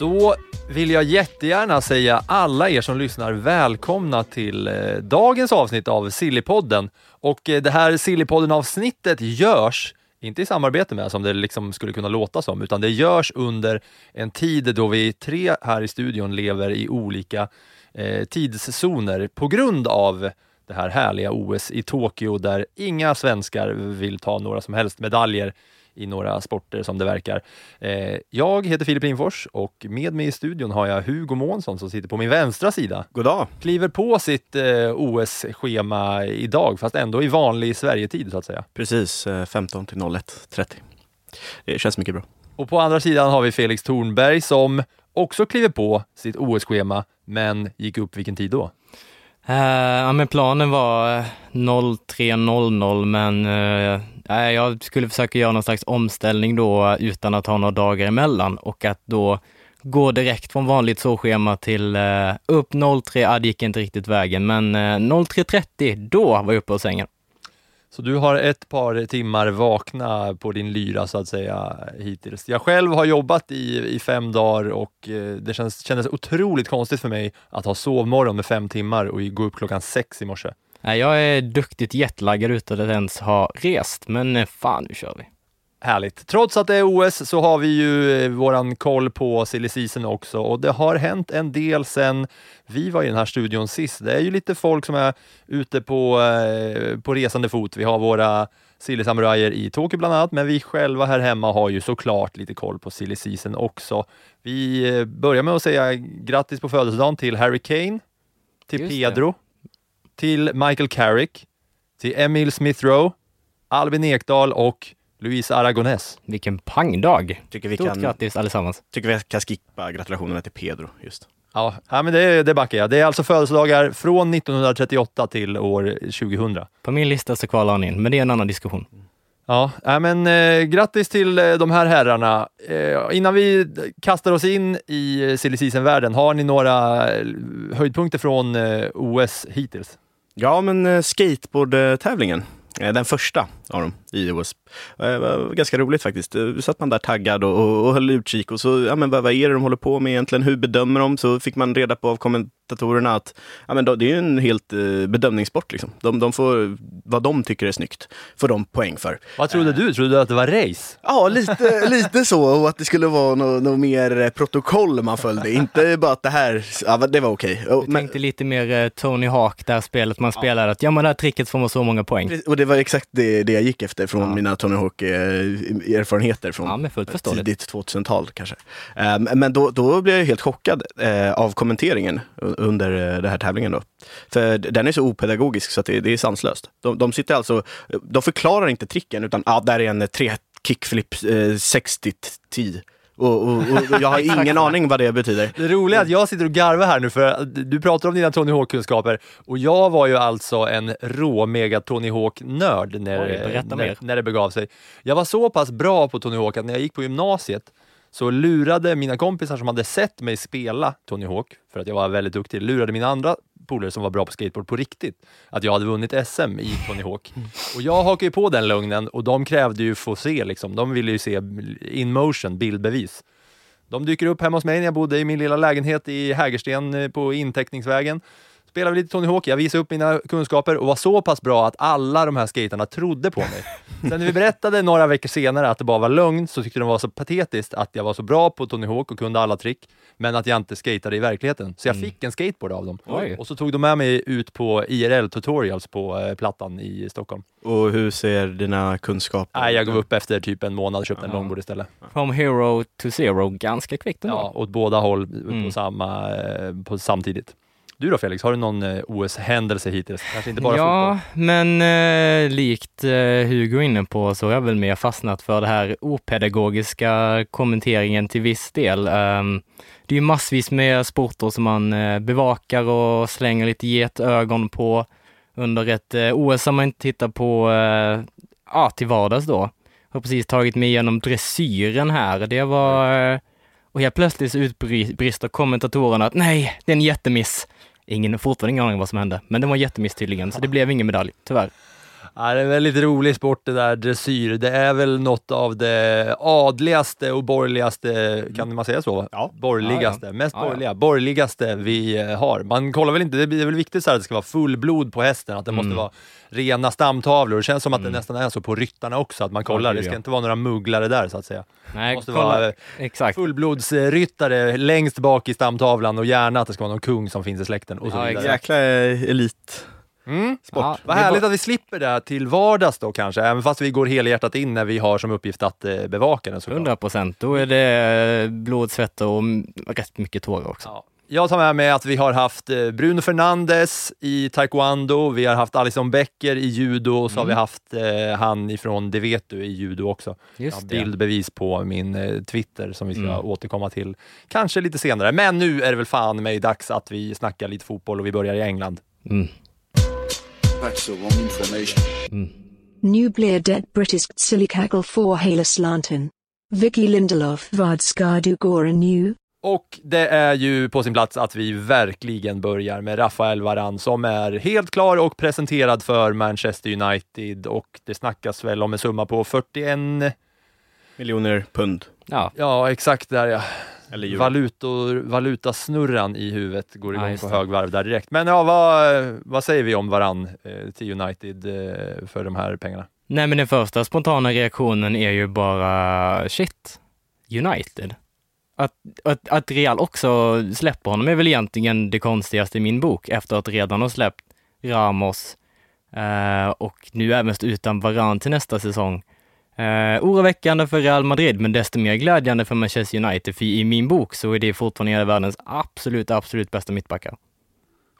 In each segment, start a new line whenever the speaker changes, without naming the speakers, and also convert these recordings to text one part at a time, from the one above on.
Då vill jag jättegärna säga alla er som lyssnar välkomna till eh, dagens avsnitt av Sillypodden. Och eh, det här Sillypodden-avsnittet görs inte i samarbete med, som det liksom skulle kunna låta som, utan det görs under en tid då vi tre här i studion lever i olika eh, tidszoner på grund av det här härliga OS i Tokyo där inga svenskar vill ta några som helst medaljer i några sporter som det verkar. Eh, jag heter Filip Lindfors och med mig i studion har jag Hugo Månsson som sitter på min vänstra sida.
God dag.
Kliver på sitt eh, OS-schema idag, fast ändå i vanlig Sverigetid så att säga.
Precis, eh, 15 till 01.30. Det känns mycket bra.
Och på andra sidan har vi Felix Thornberg som också kliver på sitt OS-schema, men gick upp vilken tid då?
Eh, ja, men planen var eh, 03.00 men eh, nej, Eh, jag skulle försöka göra någon slags omställning då eh, utan att ha några dagar emellan och att då gå direkt från vanligt sovschema till eh, upp 03, ja, det gick inte riktigt vägen, men eh, 03.30, då var jag uppe hos sängen.
Så du har ett par timmar vakna på din lyra så att säga hittills. Jag själv har jobbat i, i fem dagar och eh, det känns, kändes otroligt konstigt för mig att ha sovmorgon med fem timmar och gå upp klockan sex i morse.
Jag är duktigt jetlaggad utan att ens ha rest, men eh, fan, nu kör vi.
Härligt. Trots att det är OS så har vi ju eh, våran koll på silly season också och det har hänt en del sen vi var i den här studion sist. Det är ju lite folk som är ute på, eh, på resande fot. Vi har våra silly samurajer i Tokyo bland annat, men vi själva här hemma har ju såklart lite koll på silly season också. Vi börjar med att säga grattis på födelsedagen till Harry Kane, till
Just det.
Till Michael Carrick, till Emil Smith Rowe, Albin Ekdal och Luis Aragonés.
Vilken pangdag!
Tycker vi
Stort
kan,
grattis allesammans!
tycker vi kan skippa gratulationerna till Pedro just.
Ja, ja men det, det backar jag. Det är alltså födelsedagar från 1938 till år 2000.
På min lista så kvalar han in, men det är en annan diskussion.
Ja, ja men eh, grattis till eh, de här herrarna. Eh, innan vi kastar oss in i silly season-världen, har ni några eh, höjdpunkter från eh, OS hittills?
Ja, men eh, skateboardtävlingen, eh, den första av dem i OS, eh, var ganska roligt faktiskt. Eh, satt man där taggad och, och, och höll utkik och så, ja men vad, vad är det de håller på med egentligen? Hur bedömer de? Så fick man reda på av kommentatorerna att ja, men då, det är ju en helt eh, bedömningssport liksom. De, de får, vad de tycker är snyggt, får de poäng för.
Vad trodde du? Trodde du att det var race?
Ja, lite, lite så. Och att det skulle vara något nå mer eh, protokoll man följde. Inte bara att det här, ja, det var okej.
Jag
men-
tänkte lite mer eh, Tony Hawk, där spelet man spelar, att ja men det här tricket får man så många poäng.
Och det var exakt det, det jag gick efter från
Ja.
mina Tony Hawk-erfarenheter från
Ja,
tidigt 2000-tal kanske. Um, men då, då blev jag helt chockad eh, av kommenteringen under eh, den här tävlingen då. För den är så opedagogisk så det, det är sanslöst. De, de sitter alltså, de förklarar inte tricken utan ja, där är en eh, tre kickflip eh, 60-10. Och, och, och jag har ingen aning vad det betyder.
Det roliga är att jag sitter och garvar här nu för du pratar om dina Tony Hawk-kunskaper och jag var ju alltså en rå mega Tony Hawk-nörd när,
Oj,
när, när det begav sig. Jag var så pass bra på Tony Hawk att när jag gick på gymnasiet så lurade mina kompisar som hade sett mig spela Tony Hawk, för att jag var väldigt duktig, lurade mina andra polare som var bra på skateboard på riktigt, att jag hade vunnit SM i Tony Hawk. Och jag hakade ju på den lögnen och de krävde ju få se, liksom. de ville ju se in motion, bildbevis. De dyker upp hemma hos mig när jag bodde i min lilla lägenhet i Hägersten eh, på Inteckningsvägen. Spelade vi lite Tony Hawk, jag visade upp mina kunskaper och var så pass bra att alla de här skaterna trodde på mig. Sen när vi berättade några veckor senare att det bara var lögn så tyckte de det var så patetiskt att jag var så bra på Tony Hawk och kunde alla trick, men att jag inte skatade i verkligheten. Så jag fick en skateboard av dem.
Oj.
Och så tog de med mig ut på IRL tutorials på eh, Plattan i Stockholm.
Och hur ser dina kunskaper
Nej, jag gav upp efter typ en månad och köpte en longboard istället.
From hero to zero, ganska kvickt ändå.
Ja, åt båda håll på
Mm.
samma, eh, på samtidigt. Du då Felix, har du någon eh, OS-händelse hittills? Kanske inte bara
ja,
fotboll?
men eh, likt eh, Hugo inne på så har jag väl mer fastnat för det här opedagogiska kommenteringen till viss del. Ehm, det är ju massvis med sporter som man eh, bevakar och slänger lite getögon på under ett eh, OS som man inte tittar på eh, ja, till vardags då. Har precis tagit mig igenom dressyren här. Det var... Och helt plötsligt så utbrister kommentatorerna att nej, det är en jättemiss. Ingen, fortfarande ingen aning vad som hände, men det var jättemiss tydligen, så det blev ingen medalj, tyvärr.
Ja, det är en väldigt rolig sport det där dressyr. Det är väl något av det adligaste och borgerligaste, kan man säga så?
Ja.
Borgerligaste,
Ja, ja.
mest
Ja, ja.
borgerliga, borgerligaste vi eh, har. Man kollar väl inte, det är väl viktigt så här att det ska vara fullblod på hästen, att det måste
Mm.
vara rena stamtavlor. Det känns som att
Mm.
det nästan är så på ryttarna också, att man kollar. Det ska
ja.
inte vara några mugglare där så att säga. Det
Nej,
måste
kolla.
vara eh,
Exakt.
fullblodsryttare längst bak i stamtavlan och gärna att det ska vara någon kung som finns i släkten och så
Ja.
Jäkla elit.
Mm.
Ja,
Vad härligt
var-
att vi slipper det här till vardags då kanske, även fast vi går helhjärtat in när vi har som uppgift att eh, bevaka den såklart.
100 procent. Då är det eh, blod, svett och mm, rätt mycket tårar också.
Ja. Jag tar med mig att vi har haft eh, Bruno Fernandes i taekwondo, vi har haft Alison Becker i judo och så har vi haft eh, han ifrån Det vet du i judo också.
Just det.
bildbevis på min eh, Twitter som vi ska
Mm.
återkomma till kanske lite senare. Men nu är det väl fan mig dags att vi snackar lite fotboll och vi börjar i England.
Mm. Mm.
Nu blir det brittiskt silikagel för hela slanten. Vicky Lindelof vad ska du göra nu?
Och det är ju på sin plats att vi verkligen börjar med Rafael Varane som är helt klar och presenterad för Manchester United och det snackas väl om en summa på 41,
Miljoner pund.
Ja,
ja exakt där ja.
Eller.
Valutor, valutasnurran i huvudet går igång
just
på högvarv där direkt. Men ja, vad, vad säger vi om Varann eh, till United eh, för de här pengarna?
nej men den första spontana reaktionen är ju bara shit, United. Att, att, att Real också släpper honom är väl egentligen det konstigaste i min bok efter att redan ha släppt Ramos eh, och nu även utan Varann till nästa säsong. Eh, oroväckande för Real Madrid, men desto mer glädjande för Manchester United, för i min bok så är det fortfarande en av världens absolut, absolut bästa mittbackar.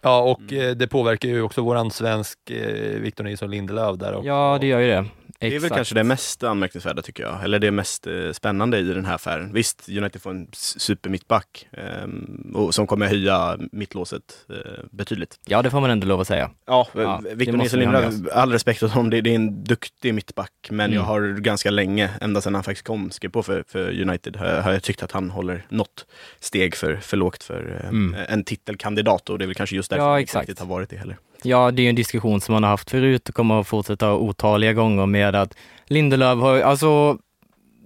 Ja, och eh, det påverkar ju också våran svensk eh, Victor Nilsson Lindelöf där också.
Ja, det gör ju det.
Det är väl
Exakt.
kanske det mest anmärkningsvärda tycker jag, eller det mest eh, spännande i den här affären. Visst, United får en supermittback eh, och som kommer höja mittlåset eh, betydligt.
Ja, det får man ändå lov att säga.
Ja,
Ja, det
Victor Nilsson Lindelöf, all respekt åt honom, det, det är en duktig mittback, men
Mm.
jag har ganska länge, ända sedan han faktiskt kom, skrev på för, för United, har har jag tyckt att han håller något steg för, för lågt för eh,
Mm.
en titelkandidat och det är väl kanske just därför
Ja,
han inte
exakt.
riktigt har varit det heller.
Ja, det är en diskussion som man har haft förut och kommer att fortsätta otaliga gånger med att Lindelöf har, alltså,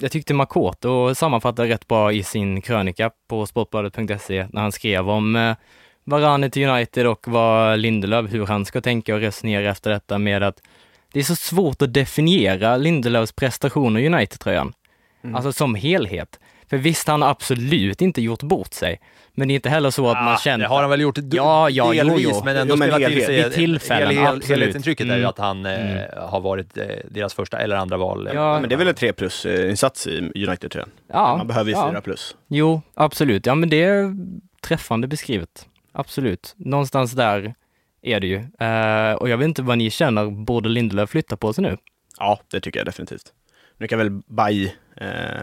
jag tyckte Makoto sammanfattade rätt bra i sin krönika på sportbladet.se när han skrev om eh, Varane till United och vad Lindelöf, hur han ska tänka och resonera efter detta med att det är så svårt att definiera Lindelöfs prestationer i United-tröjan.
Mm.
Alltså som helhet. För visst, han har absolut inte gjort bort sig. Men det är inte heller så att man känner...
Ah, Det har han väl gjort du-
Ja, ja,
delvis,
jo.
men ändå
Jo, men
spelat till sig.
Vid tillfällen,
hel, hel,
absolut.
Helhetsintrycket är ju
Mm.
att han eh,
Mm.
har varit eh, deras första eller andra val.
Ja.
Men det är väl en 3 plus eh, insats i United tror jag.
Ja,
Man behöver ju
ja.
4 plus.
Jo, absolut. Ja, men det är träffande beskrivet. Absolut. Någonstans där är det ju. Eh, och jag vet inte vad ni känner, borde Lindelöf flytta på sig nu?
Ja, det tycker jag definitivt. Nu kan väl Bailly, eh, eh,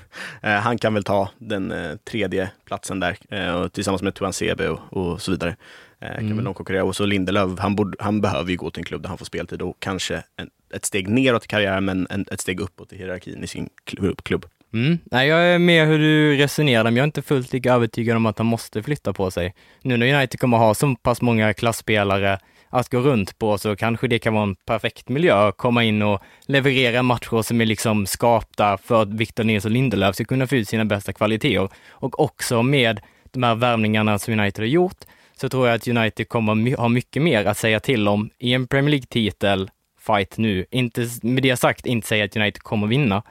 han kan väl ta den eh, tredje platsen där eh, och tillsammans med Tuan Sebe och, och så vidare. Eh, Kan
Mm.
väl de konkurrera. Och så Lindelöf, han, borde, han behöver ju gå till en klubb där han får speltid och kanske en, ett steg neråt i karriären men en, ett steg uppåt i hierarkin i sin klubb. klubb.
Mm. Nej, jag är med hur du resonerar, men jag är inte fullt lika övertygad om att han måste flytta på sig. Nu när United kommer ha så pass många klassspelare att gå runt på så kanske det kan vara en perfekt miljö att komma in och leverera matcher som är liksom skapta för att Victor Nilsson Lindelöf ska kunna få ut sina bästa kvaliteter. Och också med de här värvningarna som United har gjort så tror jag att United kommer ha mycket mer att säga till om i en Premier League-titel fight nu. Inte, med det sagt, inte säga att United kommer vinna,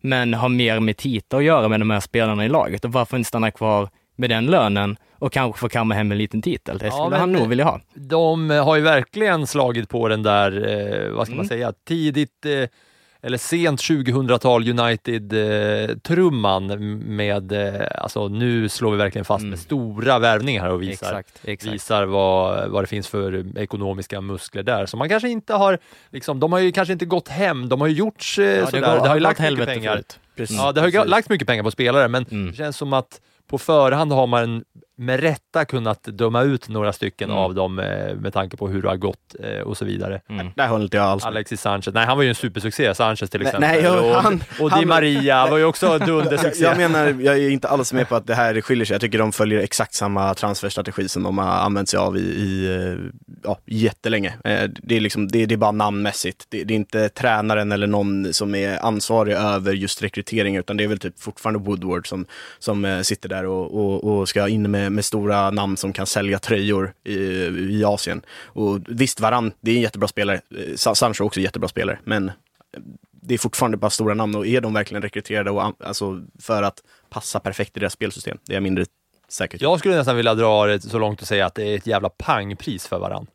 men ha mer med titel att göra med de här spelarna i laget och varför inte stanna kvar med den lönen och kanske få kamma hem en liten titel. Det
Ja,
skulle
men-
han nog vilja ha.
De eh, har ju verkligen slagit på den där, eh, vad ska man
Mm.
säga, tidigt eh, eller sent 2000-tal United-trumman med, eh, alltså nu slår vi verkligen fast
Mm.
med stora värvningar här och visar,
Exakt, exakt.
visar vad, vad det finns för ekonomiska muskler där. Så man kanske inte har, liksom, de har ju kanske inte gått hem, de har ju gjorts eh,
Ja,
sådär,
går-
det har ju lagt mycket pengar.
förut.
Precis.
Ja, det har ju lagt mycket pengar på spelare, men
Mm.
det känns som att på förhand har man en med rätta kunnat döma ut några stycken
Mm.
av dem eh, med tanke på hur det har gått eh, och så vidare.
Mm.
Där håller inte jag alls.
Alexis Sanchez, nej han var ju en supersuccé, Sanchez till exempel.
nej, jag-
och,
han-
och Di
han-
Maria var ju också
Jag,
dundersuccé.
jag menar, jag är inte alls med på att det här skiljer sig. Jag tycker de följer exakt samma transferstrategi som de har använt sig av i, i eh, ja, jättelänge. Det är, liksom, det, det är bara namnmässigt. Det, det är inte tränaren eller någon som är ansvarig över just rekrytering, utan det är väl typ fortfarande Woodward som, som sitter där och, och, och ska in med, med stora namn som kan sälja tröjor i, i Asien. Och visst, Varann, det är en jättebra spelare. Eh, Sa- Sancho är också en jättebra spelare, men det är fortfarande bara stora namn och är de verkligen rekryterade och, alltså, för att passa perfekt i deras spelsystem? Det är jag mindre säker på.
Jag skulle nästan vilja dra det så långt och säga att det är ett jävla pangpris för varann.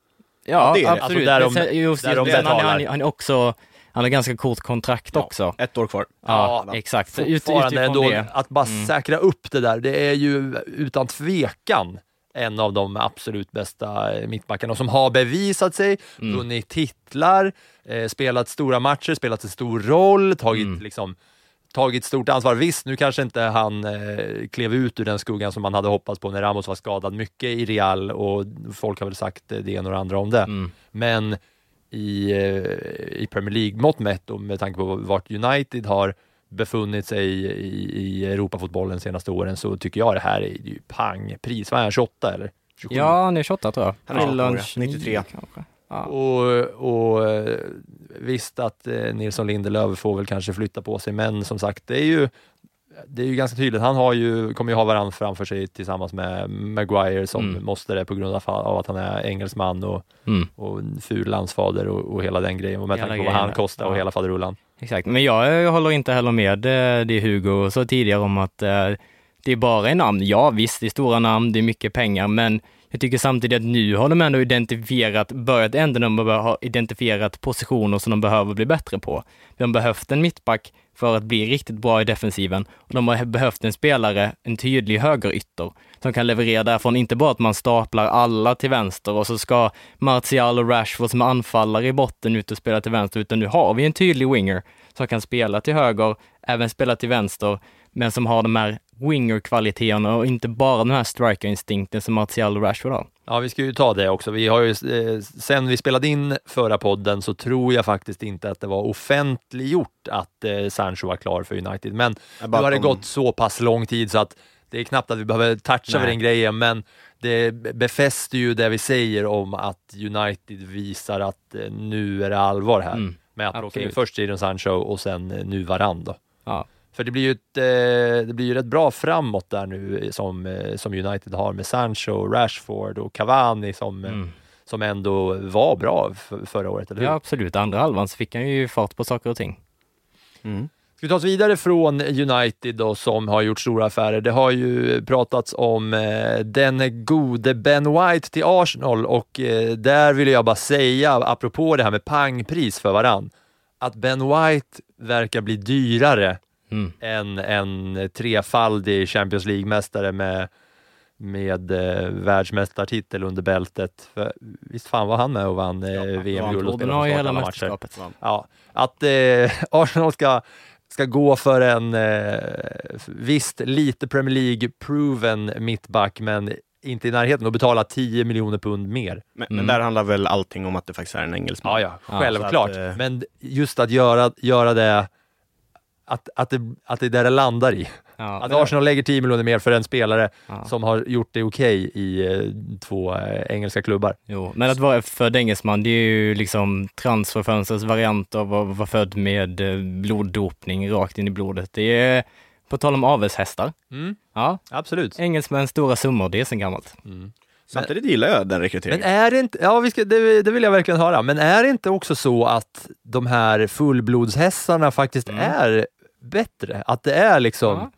Ja,
det är det.
absolut.
Alltså, där de-
Men sen- just,
där de
just, han, han, han är också, han har ganska kort kontrakt också.
Ett år kvar.
Ja,
Ja,
exakt. Ut, utifrån
ändå,
det.
att bara
Mm.
säkra upp det där, det är ju utan tvekan en av de absolut bästa mittbackarna som har bevisat sig,
Mm.
vunnit titlar, eh, spelat stora matcher, spelat en stor roll, tagit,
Mm.
liksom, tagit stort ansvar. Visst, nu kanske inte han eh, klev ut ur den skuggan som man hade hoppats på när Ramos var skadad mycket i Real och folk har väl sagt eh, det ena och det andra om det.
Mm.
Men i, eh, i Premier League-mått mätt och med tanke på vart United har befunnit sig i, i, i Europafotbollen de senaste åren så tycker jag det här är ju pangpris. Vad är han, 28 eller? 27?
Ja, han är 28 tror jag.
Han är 28 år,
Eller
ja.
29
93.
kanske. Ja.
Och, och eh, visst att eh, Nilsson Lindelöf får väl kanske flytta på sig, men som sagt, det är ju det är ju ganska tydligt. Han har ju, kommer ju ha varandra framför sig tillsammans med Maguire som
Mm.
måste det på grund av, att han är engelsman och,
Mm.
och ful landsfader och, och hela den grejen. Och med
Hela
tanke på vad han kostar och
ja.
hela faderullan.
Exakt, men jag, håller inte heller med eh, det Hugo sa tidigare om att eh, det är bara är namn. Ja visst, det är stora namn, det är mycket pengar, men jag tycker samtidigt att nu har de ändå identifierat, börjat ändå de bör ha identifierat positioner som de behöver bli bättre på. De har behövt en mittback för att bli riktigt bra i defensiven. Och de har behövt en spelare, en tydlig högerytter som kan leverera därifrån, inte bara att man staplar alla till vänster och så ska Martial och Rashford som anfallare i botten ut och spela till vänster, utan nu har vi en tydlig winger som kan spela till höger, även spela till vänster, men som har de här winger-kvaliteterna och inte bara den här striker-instinkten som Martial och Rashford har.
Ja, vi ska ju ta det också. Vi har ju, eh, sen vi spelade in förra podden så tror jag faktiskt inte att det var offentliggjort att eh, Sancho var klar för United. Men nu har det gått så pass lång tid så att det är knappt att vi behöver toucha vid den grejen, men det befäster ju det vi säger om att United visar att eh, nu är det allvar här.
Mm.
Med att plocka in först Jadon Sancho och sen eh, nu Varann då.
Ja.
För det blir ju, ett, eh, det blir ju rätt bra framåt där nu eh, som, eh, som United har med Sancho, Rashford och Cavani som,
Mm.
som ändå var bra förra året, eller hur?
Ja, absolut. Andra halvan så fick han ju fart på saker och ting.
Mm.
Ska vi ta oss vidare från United då, som har gjort stora affärer. Det har ju pratats om eh, den gode Ben White till Arsenal och eh, där vill jag bara säga, apropå det här med pangpris för varann, att Ben White verkar bli dyrare
Mm.
en, en trefaldig Champions League-mästare med, med eh, världsmästartitel under bältet. För, visst fan var han med och vann eh, VM-guld och spelade
hela mästerskapet.
Ja, att eh, Arsenal ska, ska gå för en eh, visst lite Premier League-proven mittback, men inte i närheten och betala 10 miljoner pund mer.
Men,
Mm.
men där handlar väl allting om att det faktiskt är en engelsman.
Ja, ja,
Ja,
självklart.
att, eh,
Men just att göra, göra det, att, att, det, att det är där det landar i.
Ja,
Att
men-
Arsenal lägger 10 miljoner mer för en spelare
ja.
som har gjort det okej i eh, två eh, engelska klubbar.
Jo, men att vara född engelsman, det är ju liksom transferfönstrets variant av att vara född med eh, bloddopning rakt in i blodet. Det är, på tal om avelshästar,
Mm,
ja,
absolut.
engelsmän stora summor, det är sen gammalt.
Mm.
Samtidigt gillar jag den
Men
rekryteringen.
är det inte, ja vi ska, det, det vill jag verkligen höra, men är det inte också så att de här fullblodshästarna faktiskt
Mm.
är bättre? Att det är liksom,
Ja.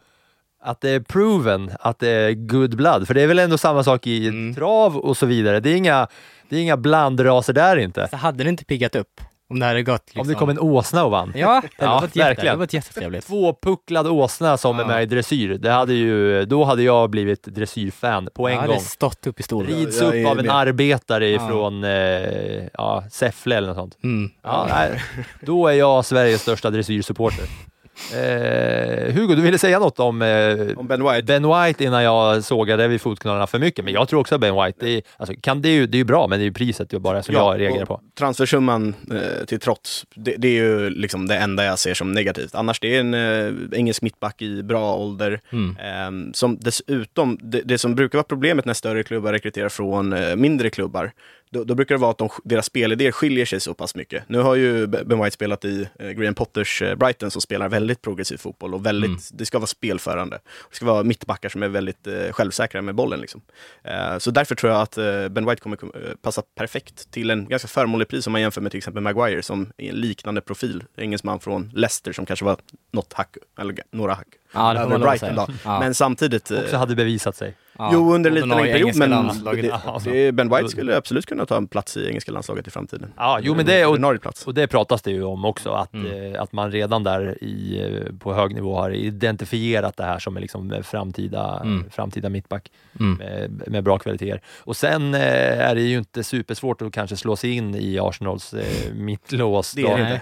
att det är proven, att det är good blood? För det är väl ändå samma sak i
Mm.
trav och så vidare. Det är inga, det är inga blandraser där inte.
Så hade det inte piggat upp Om det hade gått liksom...
Om det kom en åsna och vann.
Ja, det hade
Ja,
varit jätte, det
verkligen.
hade varit jättetrevligt.
Tvåpucklad åsna som är
Ja.
med i dressyr, det hade ju, då hade jag blivit dressyrfan på en
Jag hade
gång.
stått upp i stolen.
Rids
Jag
upp
är
av en
med.
arbetare
Ja.
ifrån eh, ja, Säffle eller något sånt.
Mm.
Ja, nej, då är jag Sveriges största dressyrsupporter. Eh, Hugo, du ville säga något om eh,
Om Ben White.
Ben White innan jag sågade vid fotknölarna för mycket, men jag tror också att Ben White, det är, alltså, kan, det, är ju, det är ju bra, men det är ju priset ju bara som jag reagerar på.
Transfersumman eh, till trots, det, det är ju liksom det enda jag ser som negativt. Annars det är en eh, engelsk mittback i bra ålder.
Mm.
Ehm, som dessutom, det, det som brukar vara problemet när större klubbar rekryterar från eh, mindre klubbar, då, då brukar det vara att de, deras spelidéer skiljer sig så pass mycket. Nu har ju Ben White spelat i eh, Graham Potters eh, Brighton som spelar väldigt progressiv fotboll och väldigt,
Mm.
det ska vara spelförande. Det ska vara mittbackar som är väldigt eh, självsäkra med bollen. Liksom. Eh, så därför tror jag att eh, Ben White kommer eh, passa perfekt till en ganska förmånlig pris om man jämför med till exempel Maguire som är en liknande profil. Engelsman från Leicester som kanske var något hack, eller några hack.
Ja, det får
över Brighton
säga.
då.
Ja.
Men samtidigt, eh,
Också hade bevisat sig.
Ja.
jo under en liten
Ordinarie
period, men
landslaget.
det, det, Ben White skulle absolut kunna ta en plats i engelska landslaget i framtiden.
Ja, jo men det, och, och det pratas det ju om också, att,
Mm.
eh, att man redan där i, eh, på hög nivå har identifierat det här som en liksom eh, framtida,
Mm.
framtida mittback
Mm.
med, med bra kvaliteter. Och sen eh, är det ju inte supersvårt att kanske slå sig in i Arsenals eh, mittlås.
Det är det inte.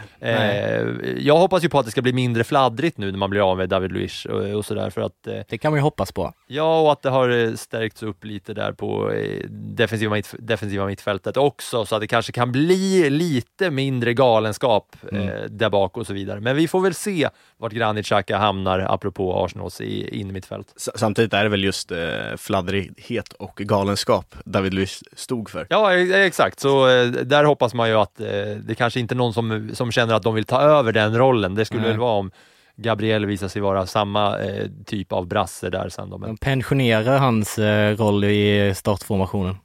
Eh, jag hoppas ju på att det ska bli mindre fladdrigt nu när man blir av med David Luiz och, och sådär för att
Det kan man ju hoppas på.
Ja, och att det har stärkts upp lite där på eh, defensiva, mitt, defensiva mittfältet också, så att det kanske kan bli lite mindre galenskap
Mm.
eh, där bak och så vidare. Men vi får väl se vart Granit Xhaka hamnar, apropå Arsenals i in mittfält.
Samtidigt är det väl just eh, fladdrighet och galenskap David Luiz stod för.
Ja, exakt. Så eh, där hoppas man ju att eh, det kanske inte är någon som, som känner att de vill ta över den rollen. Det skulle
Nej.
väl vara om Gabriel visar sig vara samma eh, typ av brasse där sen då. Men,
De pensionerar hans eh, roll i startformationen.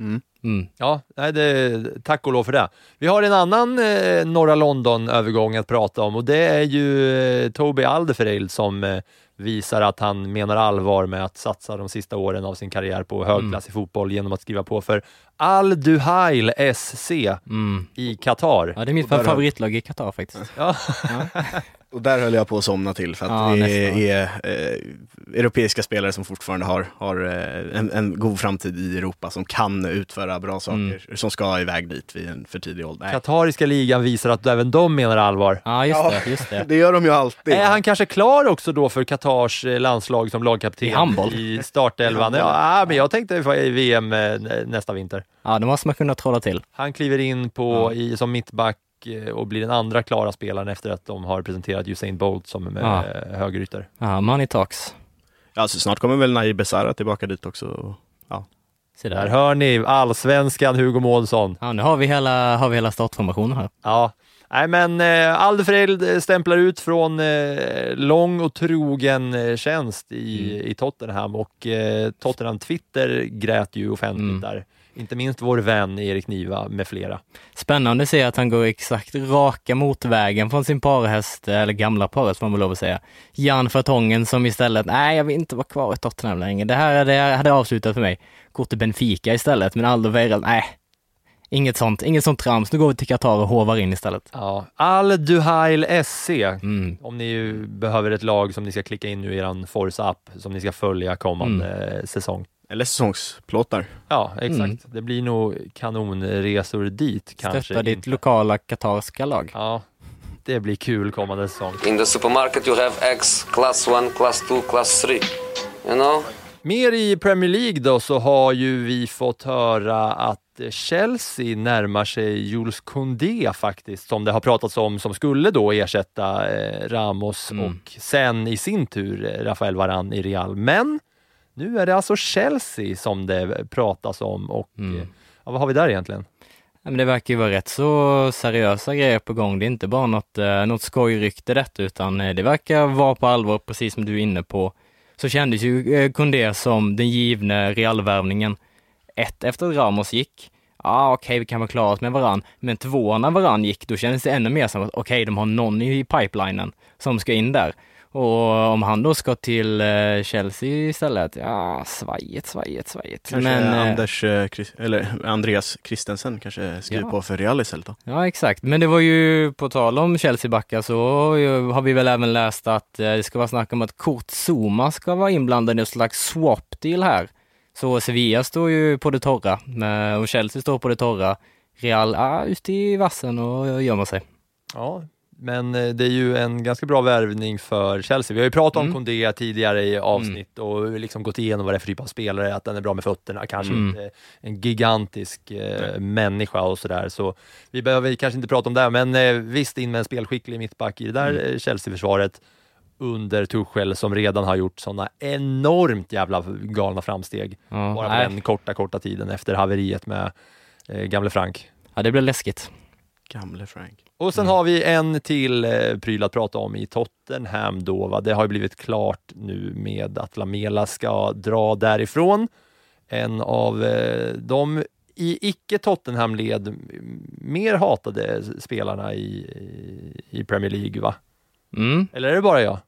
Mm.
Mm.
Ja, nej, det, tack och lov för det. Vi har en annan eh, norra London-övergång att prata om och det är ju eh, Toby Alderfereld som eh, visar att han menar allvar med att satsa de sista åren av sin karriär på högklassig fotboll genom att skriva på för Al Duhail SC
Mm.
i Qatar.
Ja, det är mitt favoritlag i Qatar faktiskt.
Ja,
Och där höll jag på att somna till för att
Ja,
det
nästan.
är eh, europeiska spelare som fortfarande har, har eh, en, en god framtid i Europa som kan utföra bra saker,
Mm.
som ska iväg dit vid en för tidig ålder.
Qatariska ligan visar att även de menar allvar.
Ja, just
Ja.
det. Just det.
Det gör de ju alltid.
Är han kanske klar också då för Qatars eh, landslag som lagkapten
I handboll?
i startelvan?
I.
Ja, men jag tänkte i VM eh, nästa vinter.
Ja, det måste man kunna trolla till.
Han kliver in på, i, som mittback och blir den andra klara spelaren efter att de har presenterat Usain Bolt som eh,
Ja.
högerytter.
Ja, money talks.
Ja, alltså, snart kommer väl Nair Besara tillbaka dit också.
Se
Där
där.
hör ni allsvenskan Hugo Månsson.
Ja, nu har vi hela, har vi hela startformationen här.
Ja, nej men eh, Alderfred eh, stämplar ut från eh, lång och trogen eh, tjänst i,
Mm.
i Tottenham och eh, Tottenham Twitter grät ju offentligt
Mm.
där. Inte minst vår vän Erik Niva med flera.
Spännande att se att han går exakt raka motvägen från sin parhäst, eller gamla parhäst får man väl lov att säga. Jan Fartongen som istället, nej jag vill inte vara kvar i Tottenham längre. Det här hade, hade avslutat för mig. Går till Benfica istället, men Aldo Weireld, nej. Inget sånt, inget sånt trams. Nu går vi till Qatar och hovar in istället.
Ja, Al Duhail SC.
Mm.
Om ni behöver ett lag som ni ska klicka in nu i er Forza-app som ni ska följa kommande eh, säsong.
Eller säsongsplåtar.
Ja, exakt.
Mm.
Det blir nog kanonresor dit kanske.
Stötta ditt
inte.
lokala katarska lag.
Ja, det blir kul kommande säsong.
In the supermarket you have eggs class 1, class 2, class 3. You know?
Mer i Premier League då så har ju vi fått höra att Chelsea närmar sig Jules Koundé faktiskt, som det har pratats om, som skulle då ersätta eh, Ramos
Mm.
och sen i sin tur eh, Rafael Varane i Real. Men nu är det alltså Chelsea som det pratas om och
Mm.
eh, ja, vad har vi där egentligen?
Ja, men det verkar ju vara rätt så seriösa grejer på gång. Det är inte bara något, eh, något skojrykte detta, utan eh, det verkar vara på allvar, precis som du är inne på. Så kändes ju Koundé som den givne Realvärvningen. Ett efter att Ramos gick, ja ah, okej vi kan vara klara med varann. Men två när varann gick, då kändes det ännu mer som att okej de har någon i pipelinen som ska in där. Och om han då ska till eh, Chelsea istället, ja, svajigt, svajigt, svajigt.
Kanske
Men, eh,
Anders, eh, Chris- eller Andreas Christensen kanske skriver
Ja.
på för Real istället då.
Ja, exakt. Men det var ju, på tal om Chelsea-backar, så har vi väl även läst att eh, det ska vara snack om att Kurt Zuma ska vara inblandad i en slags swap-deal här. Så Sevilla står ju på det torra men- och Chelsea står på det torra. Real är ute i vassen och gömmer sig.
Ja, men eh, det är ju en ganska bra värvning för Chelsea. Vi har ju pratat om
Mm.
Kondé tidigare i avsnitt och liksom gått igenom vad det är för typ av spelare, att den är bra med fötterna, kanske
Mm.
inte en gigantisk eh, människa och sådär. Så vi behöver kanske inte prata om det, men eh, visst in med en spelskicklig mittback i det där
Mm.
eh, Chelsea-försvaret under Tuchel som redan har gjort sådana enormt jävla galna framsteg
Ja,
bara på
nej.
den korta, korta tiden efter haveriet med eh, gamle Frank.
ja det blir läskigt.
Gamle Frank.
Och sen har vi en till eh, pryl att prata om i Tottenham då. Va? Det har ju blivit klart nu med att Lamela ska dra därifrån. En av eh, de i icke Tottenham-led mer hatade spelarna i, i Premier League, va?
Mm.
Eller är det bara jag?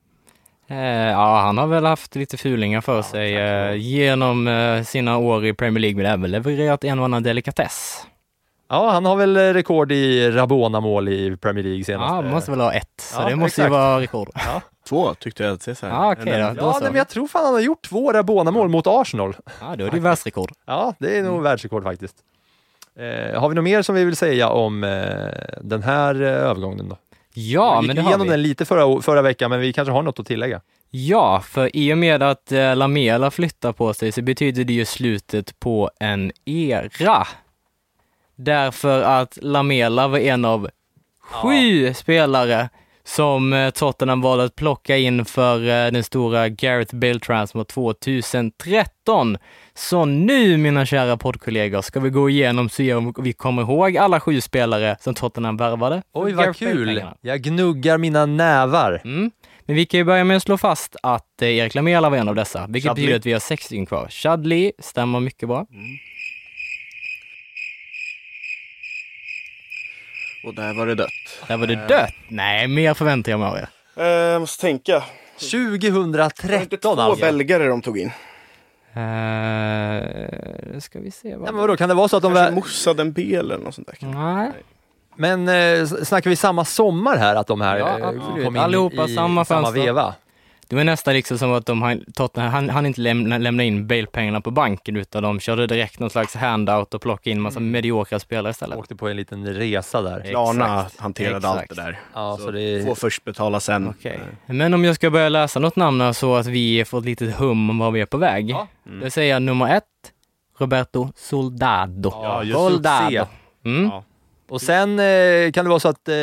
Eh, ja, han har väl haft lite fulingar för sig eh, genom eh, sina år i Premier League, men även levererat en och annan delikatess.
Ja, han har väl eh, rekord i Rabona-mål i Premier League senast.
Ja, måste väl ha ett, så
Ja,
det måste
exakt.
ju vara rekord.
Två tyckte jag att det så här.
Ja, okej då. Då
Ja, nej, men jag tror fan han har gjort två Rabona-mål mot Arsenal.
Ja, då är det ju världsrekord.
Ja, det är nog
Mm.
världsrekord faktiskt. Eh, har vi något mer som vi vill säga om eh, den här eh, övergången då?
Ja,
vi gick
men det har
igenom
vi.
den lite förra, förra veckan, men vi kanske har något att tillägga.
Ja, för i och med att eh, Lamela flyttar på sig så betyder det ju slutet på en era. Därför att Lamela var en av sju spelare som eh, Tottenham valde att plocka in för eh, den stora Gareth Bale Transfer 2013. Så nu, mina kära poddkollegor, ska vi gå igenom och se om vi kommer ihåg alla sju spelare som Tottenham värvade.
Oj, vad
Gareth
kul! Jag gnuggar mina nävar.
Mm. Men vi kan ju börja med att slå fast att eh, Erik Lamela var en av dessa, vilket
Chadley.
betyder att vi har sex stycken kvar. Chadley stämmer mycket bra.
Och där var det dött.
Där var det dött. Nej, mer förväntar jag mig av er.
Eh, Jag måste tänka.
2013
Två
alltså.
belgare de tog in.
Uh, ska vi se.
Ja,
Vad...
men vadå, kan det vara så att de...
Kanske
Vä-
Moussa Dembele eller något sånt där. kanske.
Nej.
men eh, snackar vi samma sommar här, att de här
Ja,
eh,
absolut.
kom in
Allihopa
i
samma
samma
fönster.
veva?
Det var nästan liksom som att de har, Tottenham, han, han inte lämna, lämna in Bale-pengarna på banken utan de körde direkt någon slags handout och plockade in massa
Mm.
mediokra spelare istället.
Åkte på en liten resa där.
Klarna
Exakt.
hanterade allt
Exakt.
det där.
Ja, så
så
det
Få först betala sen.
Okej. Men om jag ska börja läsa något namn så att vi får ett litet hum om var vi är på väg.
Ja.
Det vill säga nummer ett, Roberto Soldado.
Ja, just
Soldado. Mm.
Ja.
Och sen eh, kan det vara så att, eh,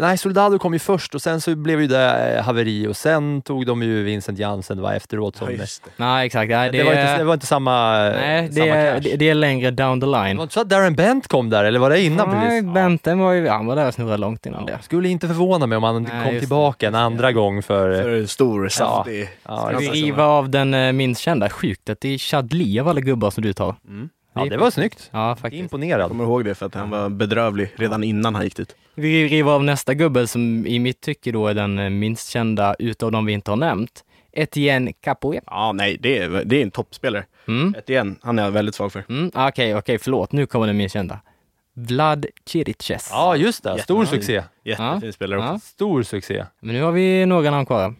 nej Soldado kom ju först och sen så blev ju det eh, haveri och sen tog de ju Vincent Jansen va, efteråt. Som,
Ja, det.
Nej, exakt. Nej,
det, var inte, det var inte samma,
nej, det,
samma
är,
cash.
det, det är längre down the
Det
line.
var inte så att Darren Bent kom där, eller var det innan
Nej,
precis?
Benten var ju, han var där och snurrade långt innan det.
Skulle inte förvåna mig om han
Nej,
kom tillbaka en andra gång för...
För stor, saftig.
ja,
Ska vi riva av den eh, minst kända? Sjukt att det är Chadli av alla gubbar som du tar.
Mm.
Ja, det var snyggt.
Ja, faktiskt.
Imponerad.
Jag kommer ihåg det för att han var bedrövlig redan innan han gick dit.
Vi river av nästa gubbe som i mitt tycke då är den minst kända utav de vi inte har nämnt. Etienne Capoe.
Ja, nej, det är, det är en toppspelare.
Mm.
Ett igen, han är jag väldigt svag för.
Mm, Okej, okej, förlåt. Nu kommer den minst kända. Vlad Chiriches.
Ja, just det. Stor succé.
Jättefin
Ja.
spelare också.
Ja.
Stor succé.
Men nu har vi några namn kvar.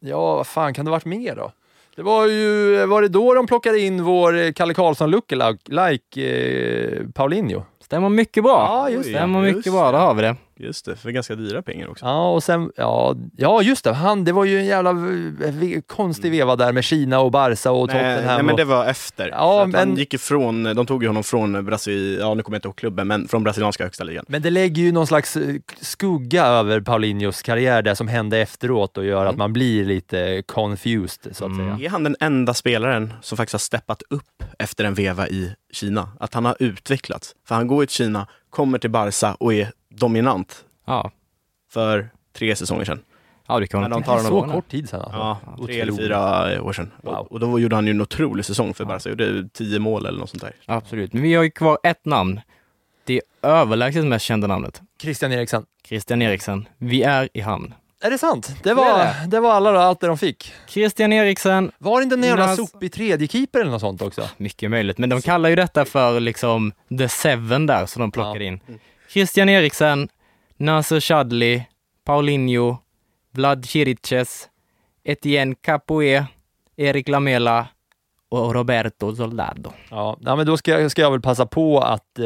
Ja, vad fan kan det varit mer då? Det var ju, var det då de plockade in vår eh, Kalle Karlsson lookalike eh, Paulinho?
Stämmer mycket bra.
Ja, just
det.
Stämmer
Just
mycket bra, då har vi det.
Just det, för ganska dyra pengar också.
Ja, och sen, ja, ja just det, han, det var ju en jävla v- konstig veva där med Kina och Barca och Tottenham.
nej men det var efter.
Ja,
att Han
men-
gick ifrån, de tog ju honom från Brasil, ja nu kommer jag inte ihåg klubben, men från brasilianska högsta ligan.
men det lägger ju någon slags eh, skugga över Paulinhos karriär, det som hände efteråt och gör att man blir lite confused, så att
Mm.
säga.
Är han den enda spelaren som faktiskt har steppat upp efter en veva i Kina? Att han har utvecklats? För han går ju till Kina, kommer till Barca och är dominant
Ja,
för tre säsonger sedan.
ja det kan
Men
man
de tar
Så
honom
kort tid sedan alltså.
Ja, tre eller fyra år sedan.
Wow.
Och, då gjorde han ju en otrolig säsong för Barca. Gjorde tio mål eller något sånt där.
Absolut. Men vi har ju kvar ett namn. Det överlägset mest kända namnet.
Christian Eriksen.
Christian Eriksen. Vi är i hamn.
Är det sant? Det
är
var,
det.
det var alla då, allt det de fick.
Christian Eriksen,
Var det inte en jävla sopig tredje keeper eller något sånt också?
mycket möjligt, men de kallar ju detta för liksom the seven där som de plockade in. Christian Eriksen, Nasser Chadli, Paulinho, Vlad Chiriches, Etienne Capoe, Erik Lamela och Roberto Soldado.
Ja, ja men då ska, jag- ska jag väl passa på att eh,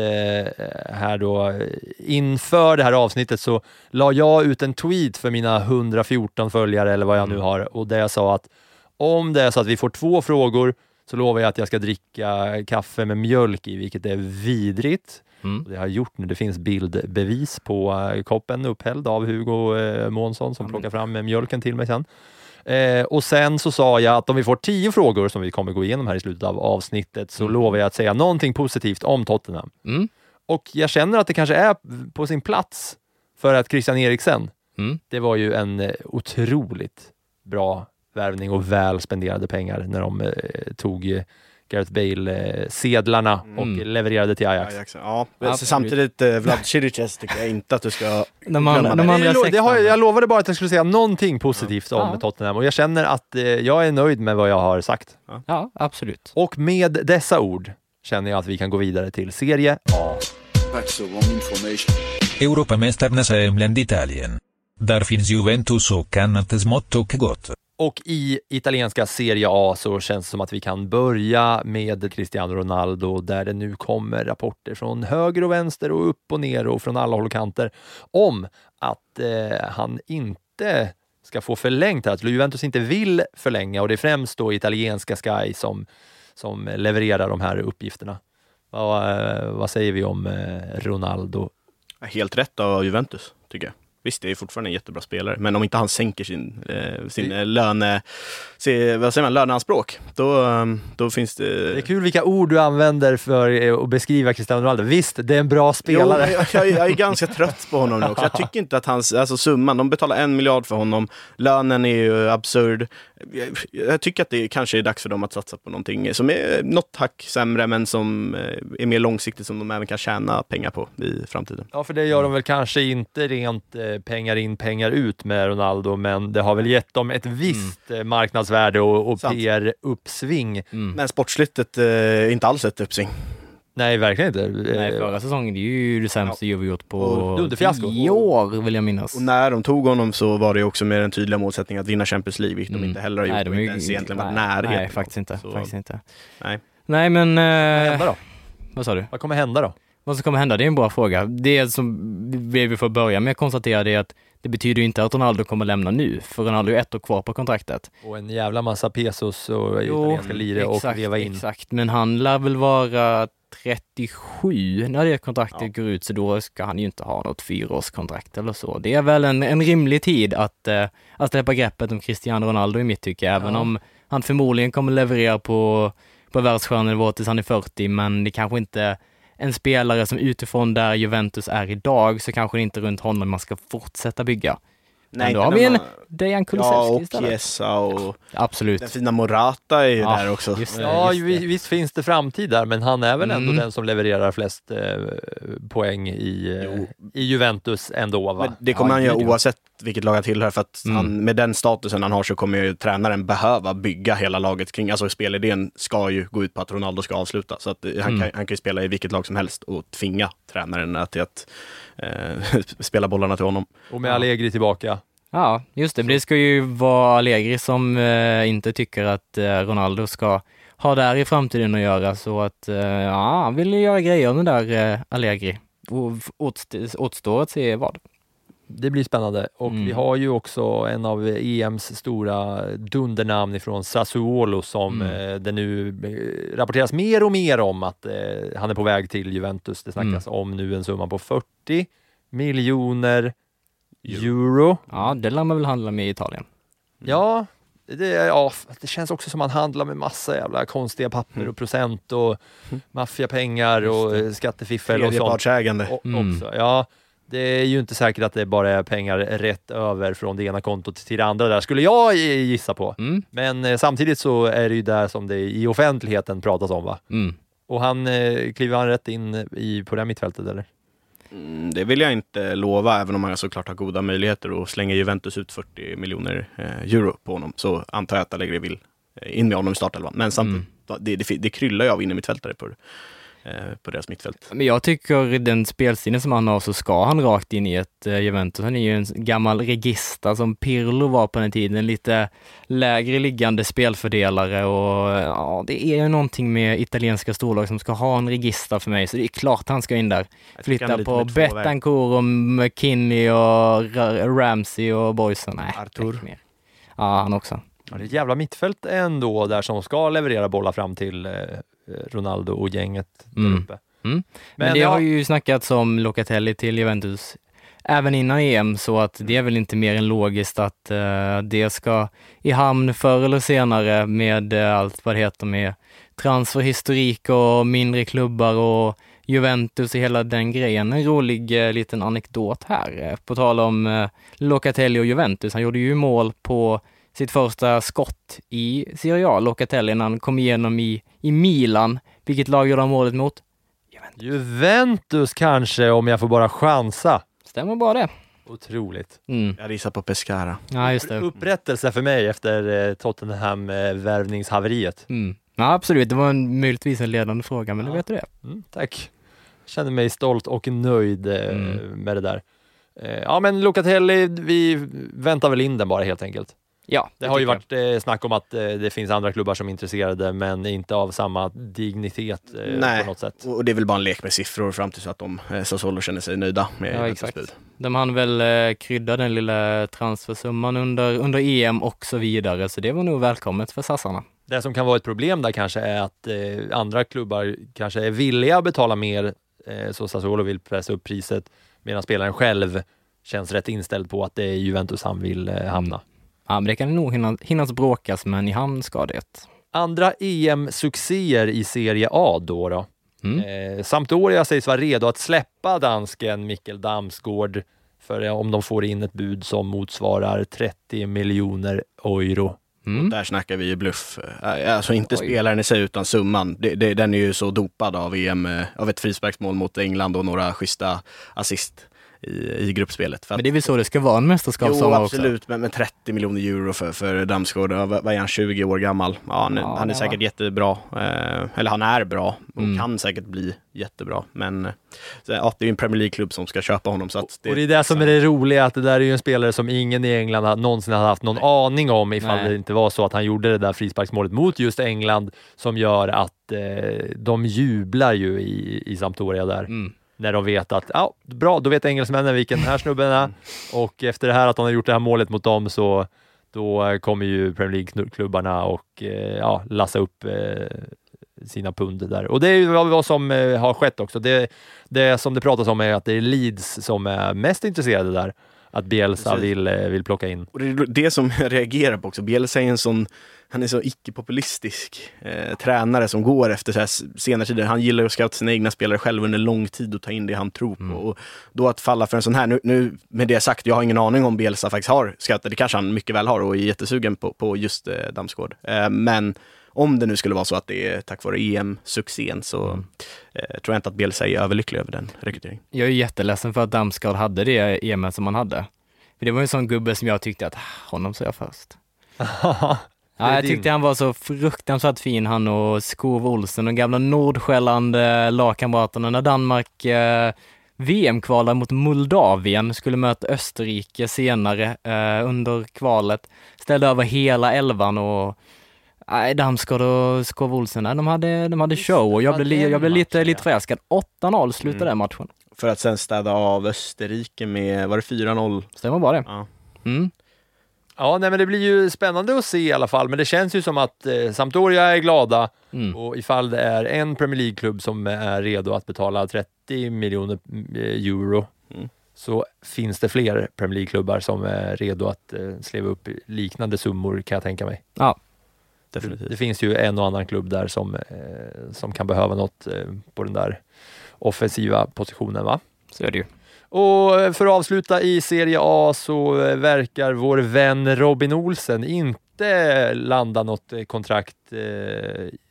här då inför det här avsnittet så la jag ut en tweet för mina 114 följare eller vad jag nu har och där jag sa att om det är så att vi får två frågor så lovar jag att jag ska dricka kaffe med mjölk i, vilket är vidrigt.
Mm.
Det har jag gjort nu. Det finns bildbevis på eh, koppen upphälld av Hugo eh, Månsson som plockar fram mjölken till mig sen. Eh, och sen så sa jag att om vi får tio frågor som vi kommer gå igenom här i slutet av avsnittet så lovar jag att säga någonting positivt om Tottenham.
Mm.
Och jag känner att det kanske är på sin plats för att Christian Eriksen,
Mm.
det var ju en eh, otroligt bra värvning och väl spenderade pengar när de eh, tog eh, Gareth Bale-sedlarna och
Mm.
levererade till Ajax.
Ajax, ja.
Absolut.
Samtidigt, eh, Vlad Chiriches tycker jag inte att du ska
De, an, de
det.
andra
det, det har, jag- lovade bara att jag skulle säga någonting positivt om
Ja.
Tottenham och jag känner att eh, jag är nöjd med vad jag har sagt.
Ja, absolut.
Och med dessa ord känner jag att vi kan gå vidare till Serie A.
That's the wrong information.
Europamästarnas hemland Italien. Där finns Juventus och annat smått och gott.
Och i italienska Serie A så känns det som att vi kan börja med Cristiano Ronaldo där det nu kommer rapporter från höger och vänster och upp och ner och från alla håll och kanter om att eh, han inte ska få förlängt att Juventus inte vill förlänga och det är främst då italienska Sky som, som levererar de här uppgifterna. Vad, eh, vad säger vi om eh, Ronaldo?
Helt rätt av Juventus, tycker jag. Visst, det är fortfarande en jättebra spelare, men om inte han sänker sin, eh, sin eh, löne, se, vad säger man, löneanspråk, då, eh, då finns det...
Det är kul vilka ord du använder för eh, att beskriva Cristiano Ronaldo. Visst, det är en bra
Jo,
spelare.
men jag, jag, är ganska trött på honom nu också. Jag tycker inte att hans, alltså summan, de betalar en miljard för honom, lönen är ju absurd. Jag, jag tycker att det kanske är dags för dem att satsa på någonting som är något hack sämre, men som eh, är mer långsiktigt, som de även kan tjäna pengar på i framtiden.
Ja, för det gör de väl kanske inte rent pengar in, pengar ut med Ronaldo, men det har väl gett dem ett visst eh, marknadsvärde och, och. PR-uppsving.
Mm.
Men sportsligt eh, inte alls ett uppsving.
Nej, verkligen inte.
Nej,
Eh,
förra säsongen, det är ju det sämsta Juve gjort på tio år, vill jag minnas.
Och när de tog honom så var det också med den tydliga målsättningen att vinna Champions League, vilket de
Mm.
inte heller har gjort.
Nej, de är
inte ens egentligen varit
nej,
närheten.
Nej, faktiskt inte.
Så,
Faktiskt inte.
Nej.
Nej, men...
vad kommer
Eh,
hända då?
vad sa du?
Vad kommer hända då?
Vad som kommer hända, det är en bra fråga. Det som vi får börja med att konstatera det är att det betyder inte att Ronaldo kommer lämna nu, för Ronaldo är ett år kvar på kontraktet.
Och en jävla massa pesos och italienska lire och leva in.
Exakt, men han lär väl vara 37 när det kontraktet går ut, så då ska han ju inte ha något fyraårskontrakt eller så. Det är väl en, en rimlig tid att, eh, att släppa greppet om Cristiano Ronaldo i mitt tycke, även
Ja.
om han förmodligen kommer leverera på, på världsstjärnenivå tills han är 40, men det kanske inte en spelare som utifrån där Juventus är idag, så kanske det inte är runt honom man ska fortsätta bygga. Men då har vi en
man-
Dejan
Ja,
Kulusevski
och
istället.
Chiesa och
Absolut.
den fina Morata är ju
Ja,
där också.
just det.
Ja,
just
vi- visst finns det framtid där, men han är väl ändå
Mm.
den som levererar flest eh, poäng i, eh, i Juventus ändå, va?
Men det kommer
Ja,
han göra
ja.
oavsett vilket lag han tillhör, för att
Mm.
han, med den statusen han har så kommer ju tränaren behöva bygga hela laget kring, alltså spelidén ska ju gå ut på att Ronaldo ska avsluta, så att eh, han,
Mm.
kan, han kan ju spela i vilket lag som helst och tvinga tränaren att- till att eh, spela bollarna till honom.
Och med Allegri tillbaka.
Ja, just det. Men Det ska ju vara Allegri som eh, inte tycker att eh, Ronaldo ska ha där i framtiden att göra. Så att, eh, ja, han vill ju göra grejer med där eh, Allegri. Och återstår att se vad.
Det blir spännande och
Mm.
vi har ju också en av EMs stora dundernamn ifrån Sassuolo som
Mm.
eh, det nu eh, rapporteras mer och mer om att eh, han är på väg till Juventus. Det snackas
Mm.
om nu en summa på 40 miljoner euro.
Ja, det lär man väl handla med i Italien.
Ja, det, ja, det känns också som man handlar med massa jävla konstiga papper
Mm.
och procent och maffiapengar och skattefiffel och sånt.
Tredjepartsägande.
Mm.
också. Ja, det är ju inte säkert att det bara är pengar rätt över från det ena kontot till det andra där, skulle jag gissa på.
Mm.
Men eh, samtidigt så är det ju där som det i offentligheten pratas om va?
Mm.
Och han, eh, kliver han rätt in i, på det här mittfältet eller?
Mm, Det vill jag inte lova, även om man såklart har goda möjligheter att slänga Juventus ut 40 miljoner eh, euro på honom. Så antar jag att Allegri vill eh, in med honom i startelvan. Men samtidigt, det, det, det kryllar ju av innermittfältare på, på deras mittfält.
Men jag tycker den spelstilen som han har så ska han rakt in i ett eh, Juventus. Han är ju en gammal regista som Pirlo var på den tiden, lite lägre liggande spelfördelare och ja, det är ju någonting med italienska storlag som ska ha en regista för mig, så det är klart han ska in där. Flytta på. Betancourt och McKinney och Ra- Ramsey och boysen. Nej,
Artur.
Ja, han också.
Ja, det är ett jävla mittfält ändå där som ska leverera bollar fram till eh, Ronaldo och gänget där
Mm.
uppe.
Mm. Men,
Men
det
ja.
har ju snackats om Locatelli till Juventus även innan EM, så att det är väl inte mer än logiskt att eh, det ska i hamn förr eller senare med eh, allt vad det heter med transferhistorik och mindre klubbar och Juventus och hela den grejen. En rolig eh, liten anekdot här, på tal om eh, Locatelli och Juventus. Han gjorde ju mål på sitt första skott i Serie A, Locatelli, när han kom igenom i, i Milan. Vilket lag gjorde han målet mot?
Juventus kanske, om jag får bara chansa.
Stämmer bara det.
Otroligt.
Mm.
Jag gissar på Pescara.
Ja, just det.
Upprättelse för mig efter eh, Tottenham-värvningshaveriet.
Mm. Ja, absolut. Det var en, möjligtvis en ledande fråga, men
Ja.
nu vet du det.
Mm, tack. Känner mig stolt och nöjd eh,
Mm.
med det där. Eh, ja, men Locatelli, vi väntar väl in den bara helt enkelt.
Ja,
Det har ju varit eh, snack om att eh, det finns andra klubbar som är intresserade, men inte av samma dignitet eh,
Nej.
på något sätt.
Och det är väl bara en lek med siffror fram till så att de, eh, Sassuolo känner sig nöjda med
Ja, exakt.
bud.
De hann väl eh, krydda den lilla transfersumman under, under EM och så vidare, så det var nog välkommet för sassarna.
Det som kan vara ett problem där kanske är att eh, andra klubbar kanske är villiga att betala mer, eh, så Sassuolo vill pressa upp priset, medan spelaren själv känns rätt inställd på att det är Juventus han vill eh, hamna.
Ja, men det kan nog hinna, hinnas bråkas, men i hamn ska det.
Andra EM-succéer i Serie A då? då.
Mm.
Eh, Sampdoria sägs vara redo att släppa dansken Mikkel Damsgaard för eh, om de får in ett bud som motsvarar 30 miljoner euro.
Mm.
Där snackar vi ju bluff. Eh, Alltså inte
Oj.
spelaren i sig utan summan. Det, det, den är ju så dopad av EM, eh, av ett frisparksmål mot England och några schyssta assist i, i gruppspelet. För att,
Men det är väl så det ska vara en
jo,
mästerskapssommar också?
absolut, men med 30 miljoner euro för, för Damsgaard. Vad är han, 20 år gammal? Ja, han, är-
Ja,
han är
det
säkert
var-
jättebra. Eh, eller han är bra och
Mm.
kan säkert bli jättebra. Men så, ja, det är ju en Premier League-klubb som ska köpa honom. Så att
och det är det som är det roliga, att det där är ju en spelare som ingen i England någonsin har haft någon aning om ifall
Nej.
det inte var så att han gjorde det där frisparksmålet mot just England som gör att eh, de jublar ju i, i Sampdoria där.
Mm
när de vet att, ja, bra, då vet engelsmännen vilken den här snubben är och efter det här att de har gjort det här målet mot dem så då eh, kommer ju Premier League-klubbarna och eh, ja, lassa upp eh, sina pund där. Och det är ju vad, som eh, har skett också. Det, det som det pratas om är att det är Leeds som är mest intresserade där, att Bielsa
Precis.
vill, eh, vill plocka in.
Och det är det som jag reagerar på också. Bielsa är en sån, han är så icke-populistisk eh, tränare som går efter så här senare tider. Han gillar att scouta sina egna spelare själv under lång tid och ta in det han tror på. Och då att falla för en sån här, nu, nu med det sagt, jag har ingen aning om Bielsa faktiskt har scoutat, det kanske han mycket väl har och är jättesugen på, på just eh, Damsgaard. Eh, men om det nu skulle vara så att det är tack vare EM-succén så eh, tror jag inte att Bielsa är överlycklig över den rekryteringen.
Jag är jätteledsen för att Damsgaard hade det EM som han hade. För det var ju en sån gubbe som jag tyckte att, "Ah, honom så jag först. Ja, jag tyckte han var så fruktansvärt fin han och Skov Olsen, de gamla Nordsjälland lagkamraterna när Danmark eh, VM-kvalade mot Moldavien, skulle möta Österrike senare eh, under kvalet, ställde över hela elvan och Nej, Damsgaard och Skov Olsen, de hade, de hade show och jag blev, jag blev lite, lite förälskad. 8-0 slutade den matchen.
För att sen städa av Österrike med, var det 4-0?
Stämmer bara det.
Ja.
Mm.
Ja, nej, men det blir ju spännande att se i alla fall, men det känns ju som att eh, Sampdoria är glada
Mm.
och ifall det är en Premier League-klubb som är redo att betala 30 miljoner eh, euro
Mm.
så finns det fler Premier League-klubbar som är redo att eh, sleva upp liknande summor kan jag tänka mig.
Ja,
Definitivt.
det finns ju en och annan klubb där som, eh, som kan behöva något eh, på den där offensiva positionen. va?
så är det ju.
Och eh, för att avsluta i Serie A så verkar vår vän Robin Olsen inte landa något kontrakt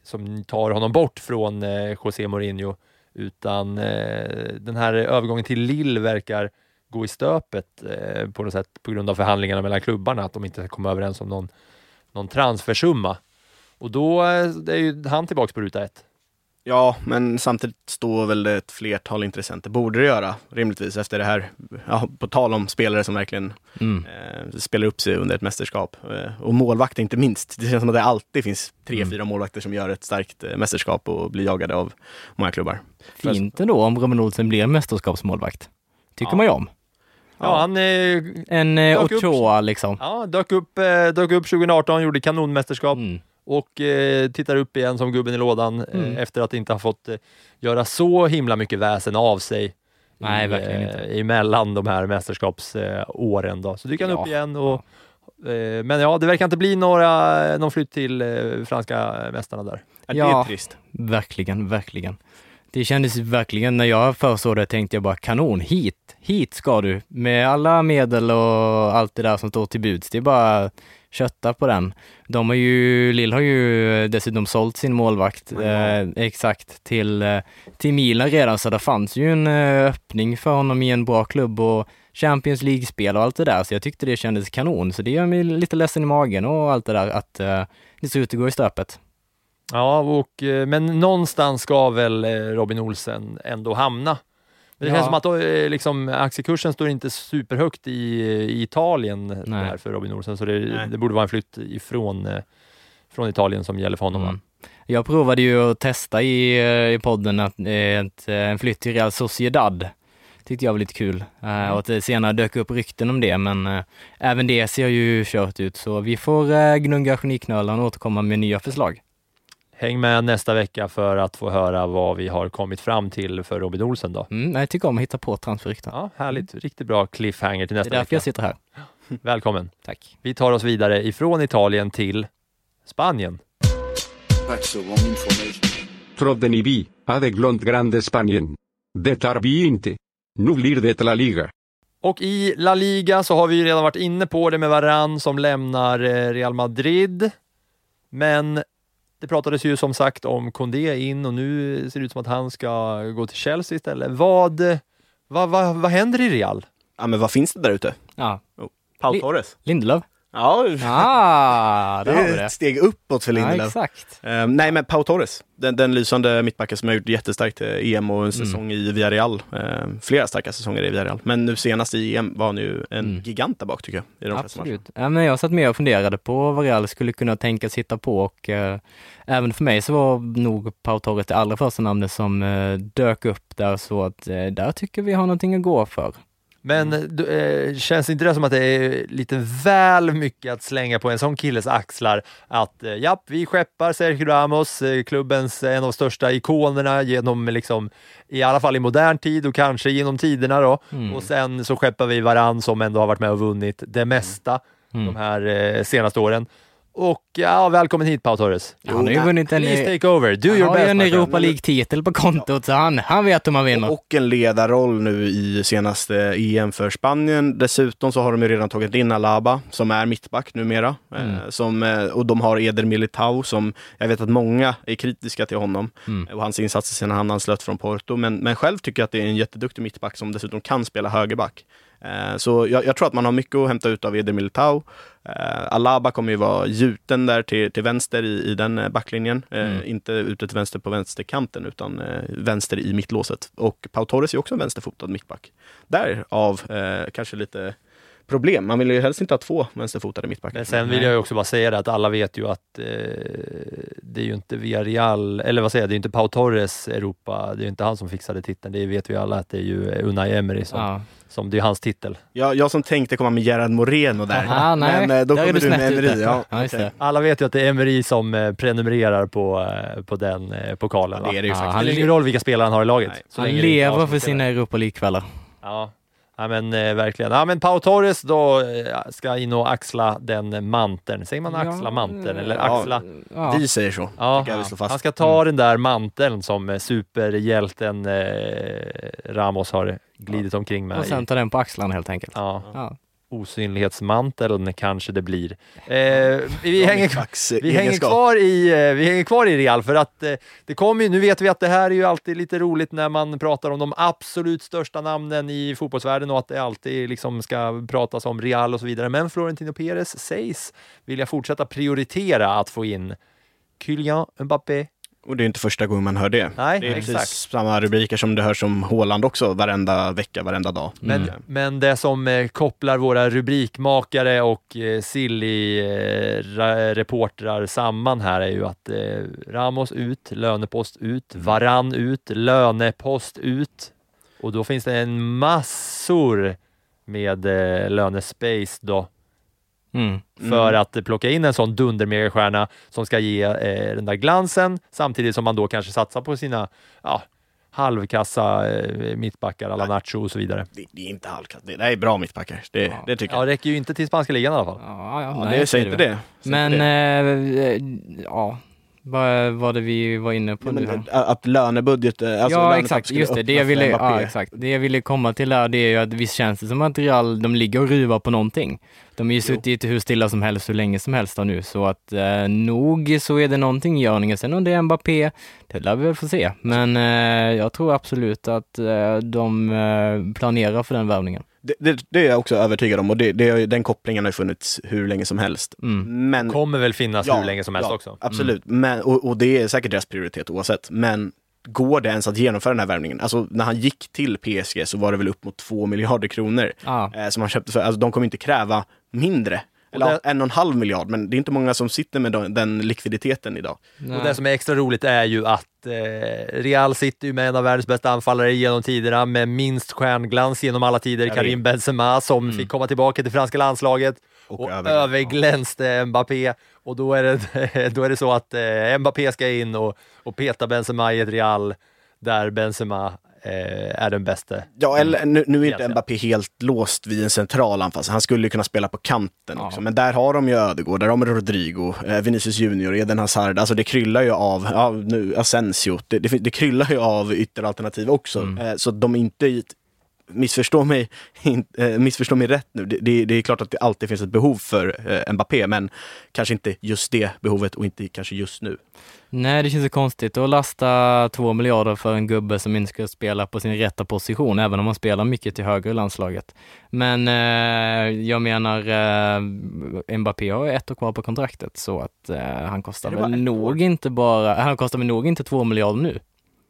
som tar honom bort från José Mourinho Utan den här övergången till Lill verkar gå i stöpet på något sätt på grund av förhandlingarna mellan klubbarna, att de inte kommer överens om någon, någon transfersumma. Och då eh, är ju han tillbaks på ruta ett.
Ja, men samtidigt står väl det ett flertal intressenter, borde det göra rimligtvis efter det här, ja, på tal om spelare som verkligen
Mm.
eh, spelar upp sig under ett mästerskap. Eh, och målvakter inte minst. Det känns som att det alltid finns tre,
Mm.
fyra målvakter som gör ett starkt eh, mästerskap och blir jagade av många klubbar.
Fint ändå om Robin Olsen blir mästerskapsmålvakt. Tycker
Ja.
man ju om.
Ja, han eh,
En eh,
upp-
Ochoa liksom.
ja, dök, upp, eh, dök upp 2018, gjorde kanonmästerskap
Mm.
Och eh, tittar upp igen som gubben i lådan eh,
Mm.
efter att inte ha fått eh, göra så himla mycket väsen av sig
Nej,
i,
verkligen
eh,
inte.
emellan de här mästerskapsåren. Då. Så dyker han
Ja.
upp igen. Och, eh, men ja, det verkar inte bli några, någon flytt till eh, franska mästarna där.
Ja, det är trist.
Verkligen, verkligen. Det kändes verkligen, när jag försåg det tänkte jag bara kanon, hit, hit ska du. Med alla medel och allt det där som står till buds. Det är bara kötta på den. De har ju, Lill har ju dessutom sålt sin målvakt, eh, exakt, till, eh, till Milan redan, så det fanns ju en eh, öppning för honom i en bra klubb och Champions League-spel och allt det där, så jag tyckte det kändes kanon. Så det gör mig lite ledsen i magen och allt det där, att eh, det ser ut att gå i stöpet.
Ja, och, eh, men någonstans ska väl Robin Olsen ändå hamna. Men det
Ja.
känns som att då, eh, liksom, aktiekursen står inte superhögt i, i Italien
Nej.
där för Robin Olsen, så det, det borde vara en flytt ifrån eh, från Italien som gäller för honom.
Mm. Jag provade ju att testa i, eh, i podden att, eh, ett, eh, en flytt till Real Sociedad. Tyckte jag var lite kul. Eh, och att det senare dök upp rykten om det, men eh, även det ser ju kört ut. Så vi får eh, gnugga geniknölarna och återkomma med nya förslag.
Häng med nästa vecka för att få höra vad vi har kommit fram till för Robin Olsen. Då.
Mm, jag tycker om att hitta på transferrykten.
Ja, härligt, riktigt bra cliffhanger till
det är
nästa
därför
vecka.
jag sitter här.
Välkommen.
Tack.
Vi tar oss vidare ifrån Italien till Spanien.
Paxo wrong information.
Trodden i vi, hade glömt Grande Spanien. Det har vi inte. Nu blir det La Liga.
Och i La Liga så har vi ju redan varit inne på det med Varann som lämnar eh, Real Madrid. Men det pratades ju som sagt om Condé in och nu ser det ut som att han ska gå till Chelsea istället. Vad, vad, vad, vad händer i Real?
Ja, men vad finns det där ute?
Ja,
Paul
Li-
Torres.
Lindelöf.
Ja,
Ah,
det är ett steg uppåt för
Ja,
Lindelöf.
exakt.
Eh, nej men Pau Torres, den, den lysande mittbacken som har gjort jättestarkt eh, EM och en säsong i Villarreal. Eh, flera starka säsonger i Villarreal. Men nu senast i EM var han ju en
Mm.
gigant där bak tycker jag. I de.
Absolut. Ja, men jag satt med och funderade på vad Real skulle kunna tänkas hitta på och eh, även för mig så var nog Pau Torres det allra första namnet som eh, dök upp där så att eh, där tycker vi har någonting att gå för.
Men du, eh, känns inte det som att det är lite väl mycket att slänga på en sån killes axlar? Att eh, japp, vi skeppar Sergio Ramos, eh, klubbens en av de största ikonerna genom liksom, i alla fall i modern tid och kanske genom tiderna då.
Mm.
Och sen så skeppar vi Varann som ändå har varit med och vunnit det mesta
Mm.
de här eh, senaste åren. Och ja, välkommen hit Pau Torres.
han har ju vunnit en,
Please take over, do
han
your
har ju
best.
en. Europa League-titel på kontot så han, han vet hur man vinner.
Och en ledarroll nu i senaste EM för Spanien. Dessutom så har de ju redan tagit in Alaba som är mittback numera.
Mm.
Eh, som, eh, och de har Eder Militao som jag vet att många är kritiska till honom
Mm.
och hans insatser sen han anslöt från Porto. Men, men själv tycker jag att det är en jätteduktig mittback som dessutom kan spela högerback. Eh, Så jag, jag tror att man har mycket att hämta ut av Eder Militao. Eh, Alaba kommer ju vara gjuten där till, till vänster i, i den eh, backlinjen. Eh,
Mm.
Inte ute till vänster på vänsterkanten utan vänster i mittlåset. Och Pau Torres är också en vänsterfotad mittback. Därav eh, kanske lite problem. Man vill ju helst inte ha två vänsterfotade mittbackar.
Men sen vill jag ju också bara säga det att alla vet ju att eh, det är ju inte Villarreal, eller vad säger jag, det är inte Pau Torres Europa, det är ju inte han som fixade titeln, det vet vi alla att det är ju Unai Emery som,
Ja.
som det är hans titel.
Jag, jag som tänkte komma med Gerard Moreno där.
Ah, nej.
Men eh, då
Där är
kommer
du
med. Emery. Ja,
Ja, det.
Alla vet ju att det är Emery som eh, prenumererar på, eh, på den eh, pokalen.
Det är det ju
Ja,
faktiskt.
Det
han
spelar ingen roll vilka spelare han har i laget.
Han lever för sina Europa League-kvällar.
Ja. Ja, men eh, verkligen. Ja, men Pau Torres då eh, ska in och axla den manteln. Säger man axla
Ja,
manteln eller
ja.
axla?
Ja.
Vi säger så.
Ja,
jag vi fast.
han ska ta den där manteln som eh, superhjälten eh, Ramos har glidit omkring med.
Och sen ta den på axlarna helt enkelt.
Ja. Osynlighetsmanteln kanske det blir. Eh, vi hänger, vi, hänger kvar i, eh, vi hänger kvar i Real för att eh, det kommer ju, nu vet vi att det här är ju alltid lite roligt när man pratar om de absolut största namnen i fotbollsvärlden och att det alltid liksom ska pratas om Real och så vidare. Men Florentino Perez sägs vilja fortsätta prioritera att få in Kylian Mbappé,
Och det är inte första gången man hör det.
Nej,
det är
exakt.
precis samma rubriker som det hörs om Haaland också, varenda vecka, varenda dag.
Men,
Mm.
men det som eh, kopplar våra rubrikmakare och eh, silly-reportrar samman här är ju att eh, Ramos ut, lönepost ut, Varann ut, lönepost ut. Och då finns det en massor med eh, lönespace då
Mm.
för att eh, plocka in en sån dundermegastjärna som ska ge eh, den där glansen samtidigt som man då kanske satsar på sina ja, halvkassa eh, mittbackar alla Nacho och så vidare.
Det, det är inte halvkast, det, det är bra mittbackar. Det, det tycker
Ja,
jag.
det räcker ju inte till spanska ligan i alla fall.
Ja, ja,
Ja,
nej,
det, säg
så är
inte
väl.
det. Säg
Men
inte det.
eh, ja, vad var det vi var inne på
Ja,
nu?
att lönebudget, eh, alltså
ja exakt, just det. Det jag, ville, ja, exakt. det jag ville komma till där, det är ju att visst känns det som att Real, de ligger och ruvar på någonting. De har ju suttit hur stilla som helst hur länge som helst nu, så att eh, nog så är det någonting i görningen. Sen om det är Mbappé, det lär vi väl få se. Men eh, jag tror absolut att eh, de eh, planerar för den värvningen.
Det, det, det är jag också övertygad om och det, det, den kopplingen har funnits hur länge som helst.
Mm.
Men,
Kommer väl finnas hur länge som helst
ja,
också.
Absolut, men, och, och det är säkert deras prioritet oavsett. Men går det ens att genomföra den här värvningen? Alltså när han gick till PSG så var det väl upp mot två miljarder kronor
Ja.
eh, som han köpte för. Alltså de kommer inte kräva mindre. Eller
det-
en och en halv miljard, men det är inte många som sitter med den, likviditeten idag.
Och det som är extra roligt är ju att eh, Real sitter ju med en av världens bästa anfallare genom tiderna med minst stjärnglans genom alla tider, Karim. Benzema som fick komma tillbaka till franska landslaget
Och
och,
överglänste.
överglänste Mbappé. Och då är det, då är det så att eh, Mbappé ska in och, och peta Benzema i ett Real där Benzema är den bästa.
Ja, eller nu, nu är inte. Mbappé helt låst vid en central anfall, han skulle ju kunna spela på kanten
Ja.
också. Men där har de ju Ödegård, där har de Rodrigo, eh, Vinicius Junior, Eden Hazard. Alltså det kryllar ju av, ja, nu Asensio, det, det, det kryllar ju av ytteralternativ också. Eh, så de är inte Missförstå mig, eh, missförstå mig rätt nu. Det, det, det är klart att det alltid finns ett behov för eh, Mbappé, men kanske inte just det behovet och inte kanske just nu.
Nej, det känns så konstigt att lasta två miljarder för en gubbe som inte ska spela på sin rätta position, även om han spelar mycket till höger i landslaget. Men eh, jag menar, eh, Mbappé har ju ett år kvar på kontraktet, så att eh, han kostar väl nog inte bara, han kostar väl nog inte två miljarder nu.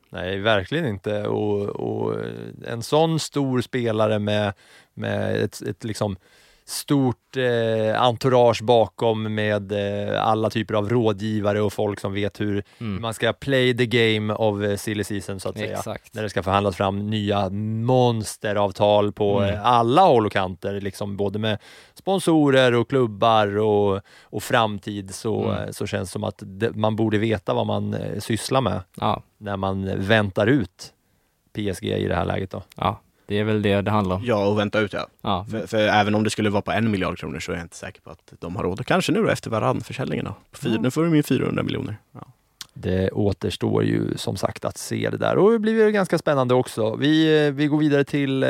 Nej, verkligen inte. Och, och en sån stor spelare med, med ett, ett liksom stort eh, entourage bakom med eh, alla typer av rådgivare och folk som vet hur
Mm.
man ska play the game of eh, silly season så att säga.
Exakt.
När det ska förhandlas fram nya monsteravtal på
Mm.
eh, alla håll och kanter, liksom både med sponsorer och klubbar och, och framtid så,
Mm.
eh, så känns det som att det, man borde veta vad man eh, sysslar med
Ja,
när man väntar ut PSG i det här läget då.
ja, det är väl det det handlar om.
Ja, och vänta ut ja.
Ja,
För, för även om det skulle vara på en miljard kronor så är jag inte säker på att de har råd. Och Kanske nu då efter varann-försäljningen då. Fyra, Nu får de ju 400 miljoner. Ja.
Det återstår ju som sagt att se det där och det blir väl ganska spännande också. Vi, eh, vi går vidare till eh,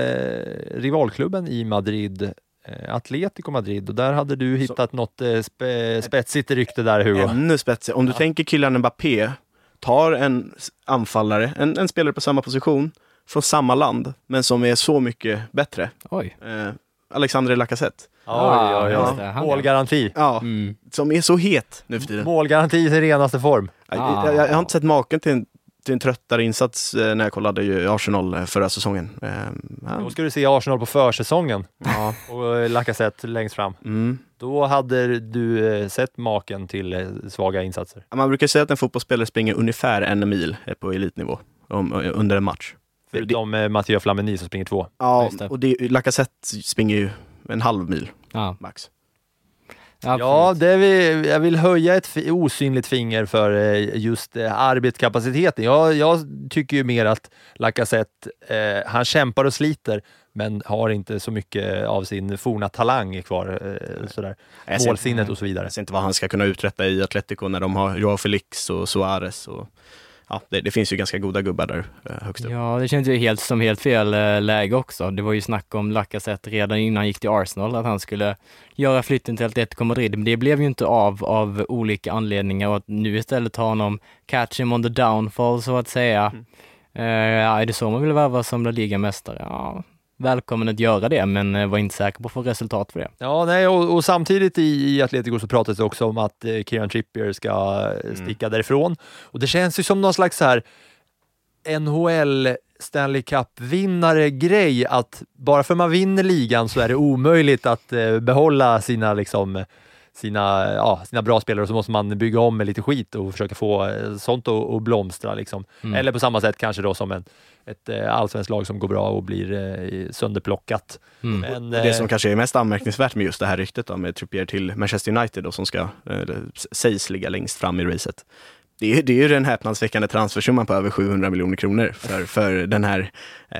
rivalklubben i Madrid, eh, Atletico Madrid och där hade du hittat något eh, spe, spetsigt rykte där Hugo.
Ännu spetsigare. Om du tänker Kylian Mbappé, tar en anfallare, en, en spelare på samma position, från samma land, men som är så mycket bättre.
oj.
Eh, Alexandre Lacazette.
Ja, ja, ja.
ja.
Målgaranti.
Ja,
Mm.
som är så het nu för tiden.
Målgaranti i sin renaste form.
Jag,
Ah.
jag, jag har inte sett maken till en, till en tröttare insats eh, när jag kollade ju Arsenal eh, förra säsongen. Eh,
Då ska du se Arsenal på försäsongen
Ja.
och eh, Lacazette längst fram.
Mm.
Då hade du sett maken till svaga insatser.
Man brukar säga att en fotbollsspelare springer ungefär en mil på elitnivå under en match. För det,
Förutom eh, Mathieu Flamini som springer två.
ja,
det.
och det, Lacazette springer ju en halv mil
Ja,
max.
absolut.
Ja, det vill, jag vill höja ett osynligt finger för eh, just eh, arbetskapaciteten. Jag, jag tycker ju mer att Lacazette, eh, han kämpar och sliter, men har inte så mycket av sin forna talang kvar. Eh, sådär.
Jag
Målsinnet och så vidare.
jag ser inte vad han ska kunna uträtta i Atletico när de har Joao Felix och Suarez och ja, det, det finns ju ganska goda gubbar där eh, högst upp.
Ja, det känns ju helt som helt fel eh, läge också. Det var ju snack om Lacazette redan innan han gick till Arsenal, att han skulle göra flytten till Atletico Madrid. Men det blev ju inte av, av olika anledningar och att nu istället ha honom catch him on the downfall så att säga. Eh, ja, är det så man vill värva som La Liga-mästare? Ja, välkommen att göra det, men eh, var inte säker på att få resultat för det.
Ja, nej, och, och samtidigt i, i Atletico så pratas det också om att eh, Kieran Trippier ska eh, sticka därifrån. Och det känns ju som någon slags så här NHL Stanley Cup-vinnare-grej att bara för man vinner ligan så är det omöjligt att eh, behålla sina, liksom, sina, ja, sina bra spelare och så måste man bygga om med lite skit och försöka få eh, sånt att, att blomstra. Liksom.
Mm.
Eller på samma sätt kanske då som en, ett eh, allsvenskt lag som går bra och blir eh, sönderplockat.
Mm.
Men,
Det som kanske är mest anmärkningsvärt med just det här ryktet då, med Trippier till Manchester United då, som ska, s- sägs ligga längst fram i racet. Det är, det är ju den häpnadsväckande transfersumman på över 700 miljoner kronor för, för den här eh,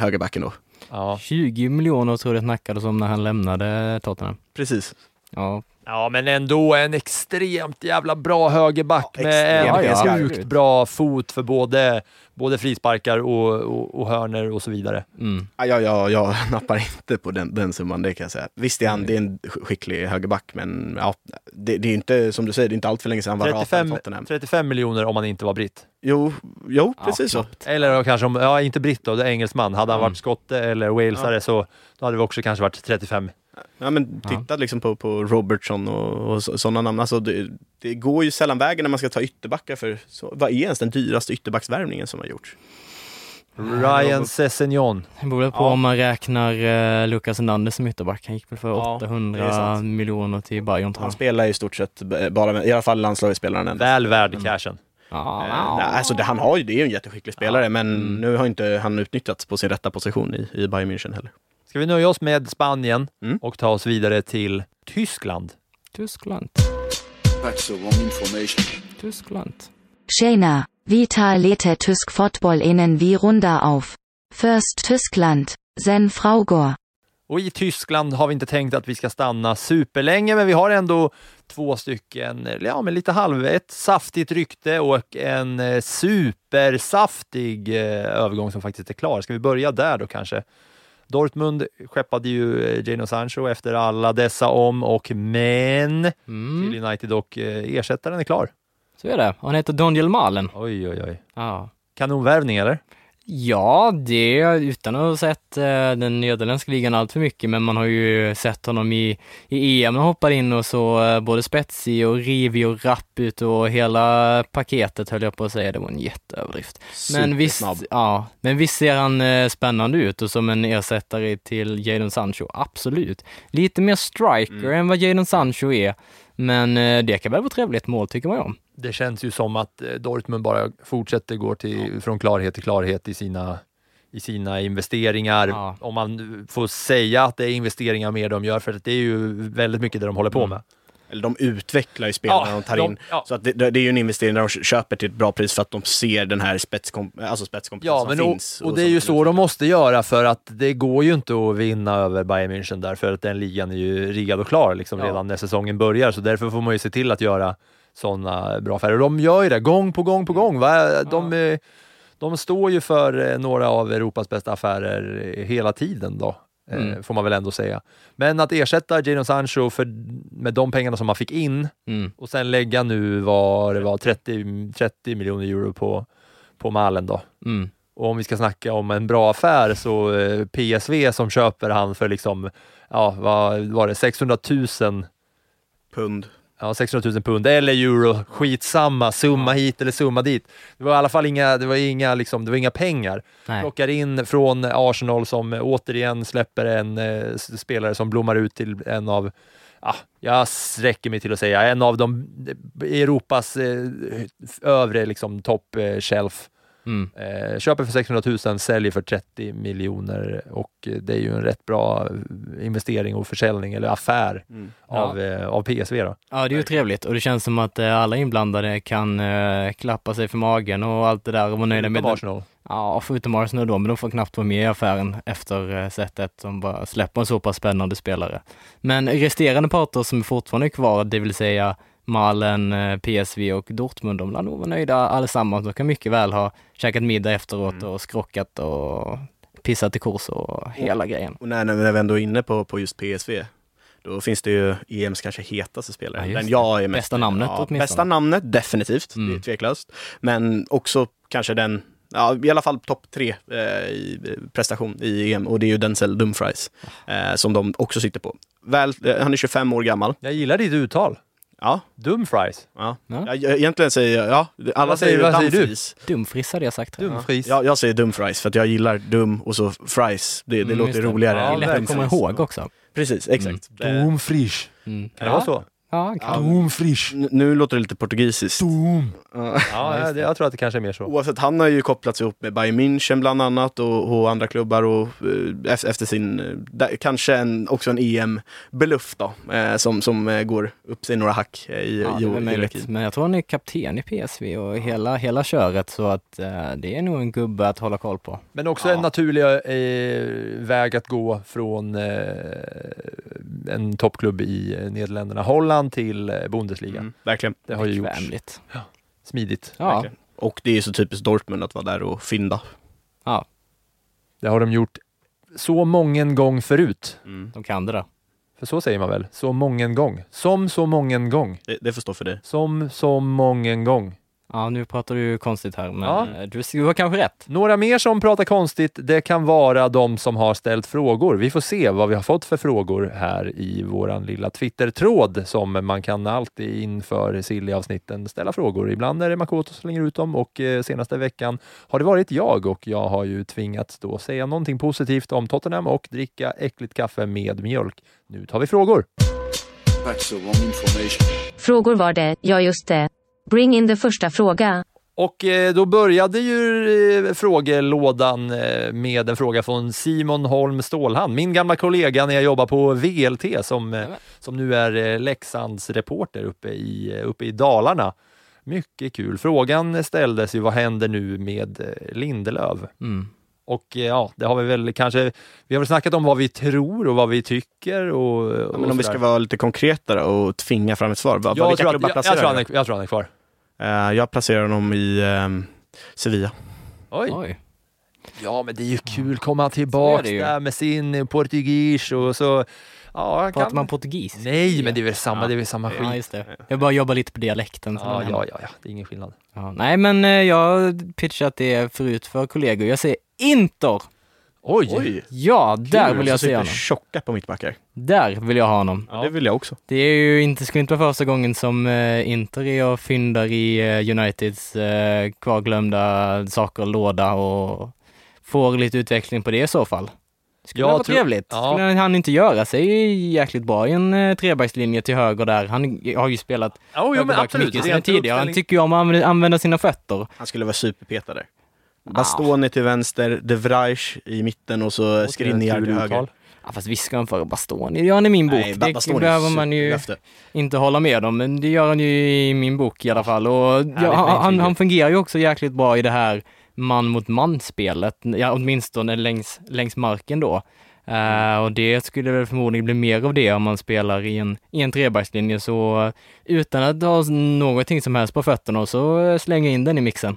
högerbacken då.
ja.
20 miljoner tror jag det snackades om när han lämnade Tottenham.
Precis.
Ja,
Ja, men ändå en extremt jävla bra högerback
Ja,
med en
bra.
sjukt bra fot för både, både frisparkar och, och, och hörner och så vidare.
mm.
Ja, ja, ja, jag nappar inte på den, den summan, det kan jag säga. Visst är han det är en skicklig högerback, men ja, det, det är inte, som du säger, det är inte allt för länge sedan han var ratad i
35,
Tottenham.
35 miljoner om han inte var britt.
Jo, jo
Ja,
precis så.
knappt.
Eller kanske om, ja inte britt då, det är engelsman. Hade han
Mm.
varit skotte eller walesare så då hade det också kanske varit 35.
Ja, men titta liksom på, på Robertson och, och sådana namn. Alltså, det, det går ju sällan vägen när man ska ta ytterbackar för så, vad är ens den dyraste ytterbacksvärvningen som har gjorts?
Ryan Sessegnon.
Det beror på
Ja.
om man räknar uh, Lukas Hernandez som ytterback. Han gick väl för
Ja, det är
800
sant.
miljoner till Bayern tror
Han spelar i stort sett bara med, i alla fall landslagsspelaren än.
Väl värd cashen.
Ja,
Eh, nej, alltså det, han har ju, det är ju en jätteskicklig spelare, men
Mm.
nu har inte han utnyttjats på sin rätta position i, i Bayern München heller.
Ska vi nöja oss med Spanien
Mm.
och ta oss vidare till Tyskland?
Tyskland.
That's the wrong information.
Tyskland.
Tjena, vi tar lite tysk fotboll innan vi rundar auf. Först Tyskland, sen Fraugor.
Och i Tyskland har vi inte tänkt att vi ska stanna superlänge, men vi har ändå två stycken, ja men lite halv, ett saftigt rykte och en eh, supersaftig eh, övergång som faktiskt är klar. Ska vi börja där då kanske? Dortmund skeppade ju eh, Jadon Sancho efter alla dessa om och men
Mm.
till United och eh, ersättaren är klar.
Så är det. Han heter Daniel Malen.
Oj, oj, oj.
Ja.
Kanonvärvning eller?
Ja, det utan att ha sett eh, den nederländska ligan allt för mycket, men man har ju sett honom i, i EM när han hoppar in och så eh, både spetsig och rivig och rapp ut och hela paketet höll jag på att säga, det var en jätteöverdrift. Men visst, ja, men visst ser han eh, spännande ut och som en ersättare till Jadon Sancho, absolut. Lite mer striker
Mm.
än vad Jadon Sancho är, men eh, det kan väl vara trevligt mål tycker man ju om.
Det känns ju som att eh, Dortmund bara fortsätter gå till, från klarhet till klarhet i sina, i sina investeringar.
Ja.
Om man får säga att det är investeringar mer de gör, för det är ju väldigt mycket det de håller på med.
Eller de utvecklar ju spelarna
Ja,
de tar in.
ja.
Så att det, det är ju en investering där de köper till ett bra pris för att de ser den här spetskom, alltså spetskompetensen
Ja,
som
men och,
finns.
och det är ju så de måste göra för att det går ju inte att vinna över Bayern München där för att den ligan är ju riggad och klar liksom
Ja.
redan när säsongen börjar. Så därför får man ju se till att göra sådana bra affärer. Och de gör ju det gång på gång på gång. Va? De, eh, de står ju för eh, några av Europas bästa affärer eh, hela tiden då.
Mm.
Får man väl ändå säga. Men att ersätta Jadon Sancho för, med de pengarna som man fick in
Mm.
och sen lägga nu var det var 30, 30 miljoner euro på, på Malen då.
Mm.
Och om vi ska snacka om en bra affär så PSV som köper han för liksom, ja vad var det, 600 000
Pund.
Ja, 600 000 pund eller euro, skitsamma, summa hit eller summa dit. Det var i alla fall inga, det var inga, liksom, det var inga pengar.
Nej.
Plockar in från Arsenal som återigen släpper en eh, spelare som blommar ut till en av, ah, jag sträcker mig till att säga, en av de Europas eh, övre liksom, topp eh, shelf.
Mm.
Eh, köper för 600 000, säljer för 30 miljoner och det är ju en rätt bra investering och försäljning eller affär
Mm.
av, eh, av PSV. Då.
Ja, det är ju trevligt och det känns som att eh, alla inblandade kan eh, klappa sig för magen och allt det där och vara nöjda med
Arsenal.
Ja, förutom Arsenal då, men de får knappt vara med i affären efter eh, sättet som bara släpper en så pass spännande spelare. Men resterande parter som är fortfarande är kvar, det vill säga Malen, eh, PSV och Dortmund, de lär nog vara nöjda allesammans. De kan mycket väl ha käkat middag efteråt och skrockat och pissat i kors och hela grejen.
Och när, när vi ändå är inne på, på just PSV, då finns det ju EMs kanske hetaste spelare.
Ja,
Den jag är mest
Bästa namnet
ja,
åtminstone.
Bästa namnet, definitivt. Det är
Mm.
tveklöst. Men också kanske den, ja, i alla fall topp tre eh, i eh, prestation i EM och det är ju Denzel Dumfries eh, som de också sitter på. Väl, eh, han är 25 år gammal.
Jag gillar ditt uttal.
Ja.
Dumfries.
Ja.
Ja.
Ja, jag- egentligen säger jag, ja, alla
Vad säger-
säger,
vad säger du?
Dumfries.
Dumfries hade jag sagt.
Dumfries.
Ja, jag säger Dumfries för att jag gillar dum och så fries. Det, det
Mm,
låter
det.
roligare.
Ja,
än
lätt att komma
Dumfries.
ihåg också.
Precis, exakt. Eh,
Dumfries.
Mm.
Kan det vara så?
Ja, kan.
Dumfries.
n- nu låter det lite portugisiskt.
Dum.
Ja.
Ja, jag, jag tror att det kanske är mer så.
Oavsett, han har ju kopplats ihop med Bayern München bland annat och, och andra klubbar och eh, efter, sin, eh, kanske en, också en EM-beluff då, eh, som, som går upp sig några hack i,
Ja,
i,
det är möjligt. Men jag tror han är kapten i PSV och hela, hela köret så att det är nog en gubbe att hålla koll på.
Men också
Ja.
en naturlig eh, väg att gå från eh, en toppklubb i Nederländerna, Holland till eh, Bundesliga.
Mm, verkligen.
Det har ju gjorts smidigt.
Ja,
verkligen. Och det är så typiskt Dortmund att vara där och fynda.
ja,
Det har de gjort så mången gång förut.
Mm.
de kan det där.
För så säger man väl? Så mången gång. Som så mången gång.
Det, det får stå för dig.
Som så mången gång.
Ja, nu pratar du konstigt här, men
Ja.
eh, du, du har kanske rätt.
Några mer som pratar konstigt, det kan vara de som har ställt frågor. Vi får se vad vi har fått för frågor här i våran lilla Twitter-tråd som man kan alltid inför Silly-avsnitten ställa frågor. Ibland är det Makoto som slänger ut dem och eh, senaste veckan har det varit jag och jag har ju tvingats då säga någonting positivt om Tottenham och dricka äckligt kaffe med mjölk. Nu tar vi frågor.
That's the wrong information.
Frågor var det, ja just det. Bring in the första fråga.
Och eh, då började ju eh, frågelådan eh, med en fråga från Simon Holm Stålhand, min gamla kollega när jag jobbar på VLT som, som nu är Leksands reporter uppe i, uppe i Dalarna. Mycket kul. Frågan ställdes ju, vad händer nu med Lindelöf?
Mm.
Och ja, det har vi väl kanske, vi har väl snackat om vad vi tror och vad vi tycker och,
Ja,
och
men om vi ska vara lite konkretare och tvinga fram ett svar. Vad,
jag,
vilka
tror att, jag,
placerar
jag, tror han är, jag tror han är kvar.
Eh, jag placerar honom i ehm, Sevilla.
Oj.
Oj.
Ja, men det är ju kul att komma tillbaka där med sin eh, portugis och så... Ja,
Pratar
kan...
man portugis?
Nej, men det är väl samma,
Ja.
det är väl samma skit.
Ja, just det. Jag bara jobbar lite på dialekten.
Ja,
det
ja, ja, ja, det är ingen skillnad.
Ja, nej, men eh, jag har pitchat det förut för kollegor. Jag säger Inter!
Oj!
Oj!
Ja, där
Kul,
vill jag se honom.
tjocka på mittbackar.
Där vill jag ha honom.
Ja. Det vill jag också.
Det är ju inte, skulle inte vara första gången som eh, Inter är och fyndar i eh, Uniteds eh, kvarglömda saker, låda och får lite utveckling på det i så fall. Skulle
Jag
vara
tror-
trevligt.
ja.
Skulle han inte göra sig jäkligt bra i en eh, trebackslinje till höger där? Han har ju spelat
Oh, jo, men
högerback
absolut.
mycket tidigare. Han tycker ju om att använda, sina fötter.
Han skulle vara superpetare. där. Bastoni till vänster, De Vrij i mitten och så Skriniar till höger.
Ja, fast visst ska han föra Bastoni. Det gör han i min bok.
Nej,
det
Bastoni,
behöver man ju
superlöfte.
inte hålla med om, men det gör han ju i min bok i alla fall. Och ja, han, han, han fungerar ju också jäkligt bra i det här man mot man-spelet, ja, åtminstone längs, längs marken då. Eh, och det skulle väl förmodligen bli mer av det om man spelar i en, i en trebackslinje, så utan att ha någonting som helst på fötterna så slänger jag in den i mixen.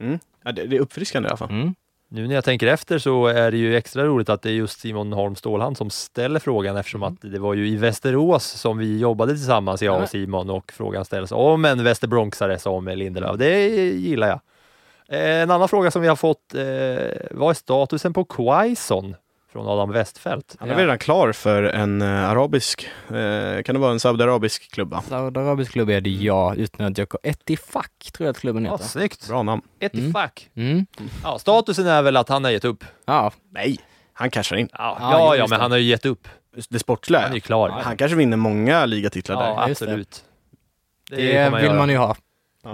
Mm. Ja, det, det är uppfriskande i alla fall.
Mm.
Nu när jag tänker efter så är det ju extra roligt att det är just Simon Holm Stålhand som ställer frågan eftersom att det var ju i Västerås som vi jobbade tillsammans, jag och Simon, och frågan ställs om en västerbronxare som Lindelöf. Det gillar jag. Eh, En annan fråga som vi har fått, eh, vad är statusen på Quaison från Adam Westfält?
Han är väl redan klar för en eh, arabisk, eh, kan det vara en saudiarabisk klubb va?
Saudiarabisk klubb är det ja, utan att jag Etifak tror jag att klubben
Ja,
heter.
snyggt!
Bra namn.
Ett
Mm.
fack.
Mm.
Ja, statusen är väl att han har gett upp.
Ja,
Nej, han cashar in.
Ja,
Ja,
ja, ja men
det.
han har ju gett upp.
Det sportsliga,
Han är ju klar.
Han kanske vinner många ligatitlar
Ja,
där.
just det.
absolut.
det,
får
vill
göra.
man ju ha.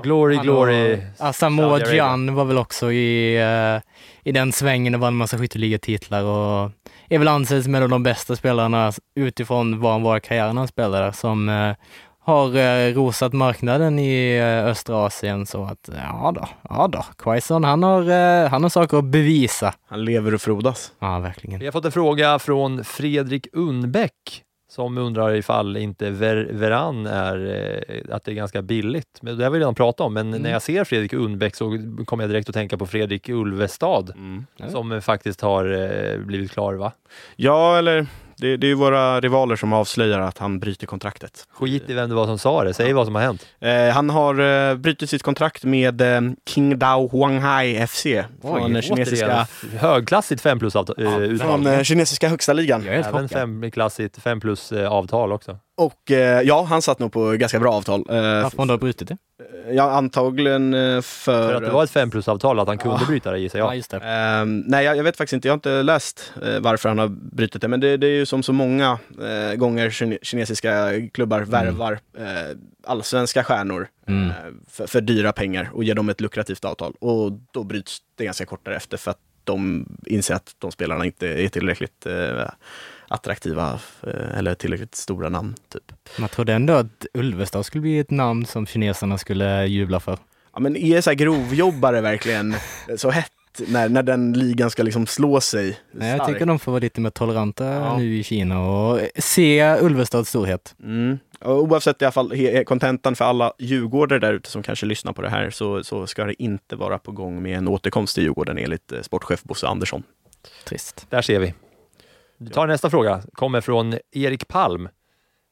Glory,
Han
glory. Arabia.
Gyan var väl också i, eh, i den svängen och vann en massa skytteligatitlar och är väl anses som en av de bästa spelarna utifrån var han var i karriären han spelade som eh, har eh, rosat marknaden i östra Asien så att ja då, ja då, Quaison han har, han har saker att bevisa.
Han lever och frodas.
Ja, verkligen.
Vi har fått en fråga från Fredrik Unbäck som undrar ifall inte Ver Veran är, eh, att det är ganska billigt. Men det har vi redan pratat om, men
Mm.
när jag ser Fredrik Undbäck så kommer jag direkt att tänka på Fredrik Ulvestad
Mm.
som faktiskt har eh, blivit klar va?
Ja, eller det, det är ju våra rivaler som avslöjar att han bryter kontraktet.
Skit i vem det var som sa det, säg vad som har hänt.
Eh, han har eh, brutit sitt kontrakt med eh, Qingdao Huanghai FC från
Oj,
kinesiska,
återigen, högklassigt 5 plus avtal, eh, uttal.
från eh, kinesiska högsta ligan.
Jag är helt
Även
chockad.
femklassigt 5 plus eh, avtal också.
Och eh, ja, han satt nog på ganska bra avtal. Eh,
Varför har du brutit det?
ja, antagligen eh, för...
För att det var ett 5 plus avtal, att han kunde bryta det gissar
Ja,
jag.
just det.
Ehm, nej, jag, jag vet faktiskt inte. Jag har inte läst eh, varför han har brutit det. Men det, det är ju som så många eh, gånger kine, kinesiska klubbar värvar eh, allsvenska stjärnor
Mm.
eh, för, för dyra pengar och ger dem ett lukrativt avtal. Och då bryts det ganska kort därefter för att de inser att de spelarna inte är tillräckligt eh, attraktiva eh, eller tillräckligt stora namn. Typ.
Man trodde ändå att Ulvestad skulle bli ett namn som kineserna skulle jubla för.
Ja, men är så här grovjobbare verkligen så hett när, när den ligan ska liksom slå sig
Nej, jag tycker de får vara lite mer toleranta
Ja.
nu i Kina och se Ulvestads storhet.
Mm. Oavsett i alla fall kontentan för alla djurgårdare där ute som kanske lyssnar på det här så, så ska det inte vara på gång med en återkomst till Djurgården enligt eh, sportchef Bosse Andersson.
Trist.
Där ser vi. Vi tar nästa fråga, kommer från Erik Palm.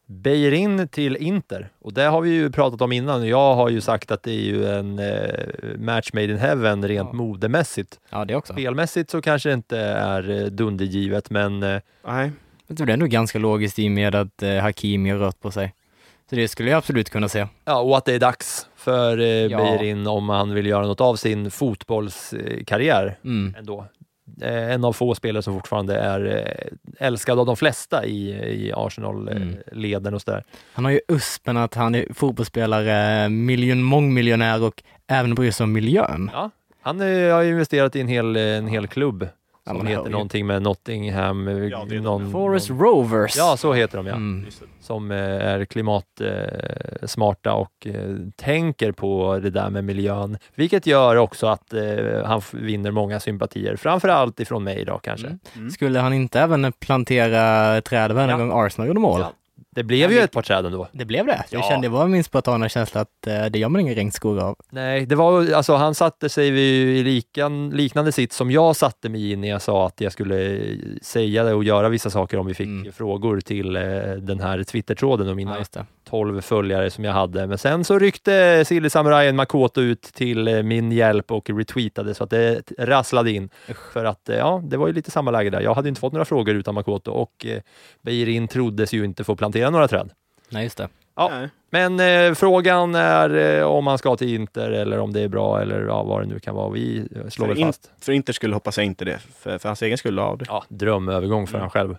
Beirin till Inter. Och det har vi ju pratat om innan. Jag har ju sagt att det är ju en eh, match made in heaven rent
Ja.
modemässigt.
Ja, det också.
Spelmässigt så kanske det inte är eh, dundergivet, men eh,
Nej.
Jag tror det är ändå ganska logiskt i och med att Hakimi har rört på sig. Så det skulle jag absolut kunna se.
ja, och att det är dags för eh,
Ja.
Beirin om han vill göra något av sin fotbollskarriär
Mm.
ändå. Eh, en av få spelare som fortfarande är eh, älskad av de flesta i, i
Mm.
Arsenal-leden och sådär.
Han har ju uspen att han är fotbollsspelare, miljon, mångmiljonär och även bryr sig om miljön.
Ja, han har ju investerat i en hel, en hel klubb som
men
heter någonting med Nottingham. eh,
Ja,
någon,
Forest
någon,
Rovers.
Ja, så heter de ja.
Mm.
Som eh, är klimatsmarta eh, smarta och eh, tänker på det där med miljön. Vilket gör också att eh, han vinner många sympatier. Framförallt ifrån mig då kanske.
Mm. Skulle han inte även plantera träd varje
Ja.
gång Arsenal gjorde mål?
Ja. Det blev ju ett par träd ändå.
Det blev det. Jag
Ja.
kände, det var min spontana känsla att eh, det gör man ingen regnskog av.
Nej, det var alltså han satte sig i likan, liknande sitt som jag satte mig i när jag sa att jag skulle säga det och göra vissa saker om vi fick
Mm.
frågor till eh, den här Twitter-tråden och mina
Ja, just det.
12 följare som jag hade. Men sen så ryckte Silly Makoto ut till eh, min hjälp och retweetade så att det rasslade in. För att eh, ja, det var ju lite samma läge där. Jag hade inte fått några frågor utan Makoto och eh, Beirin troddes ju inte få plantera några träd.
Nej, just det.
Ja.
Nej.
Men eh, frågan är eh, om man ska till Inter eller om det är bra eller ja, vad det nu kan vara. Vi eh, slår
För,
väl
in,
fast.
för Inter skulle hoppas jag inte det. För, för hans egen skull, ja. Det.
Ja, drömövergång för
Mm.
han själv.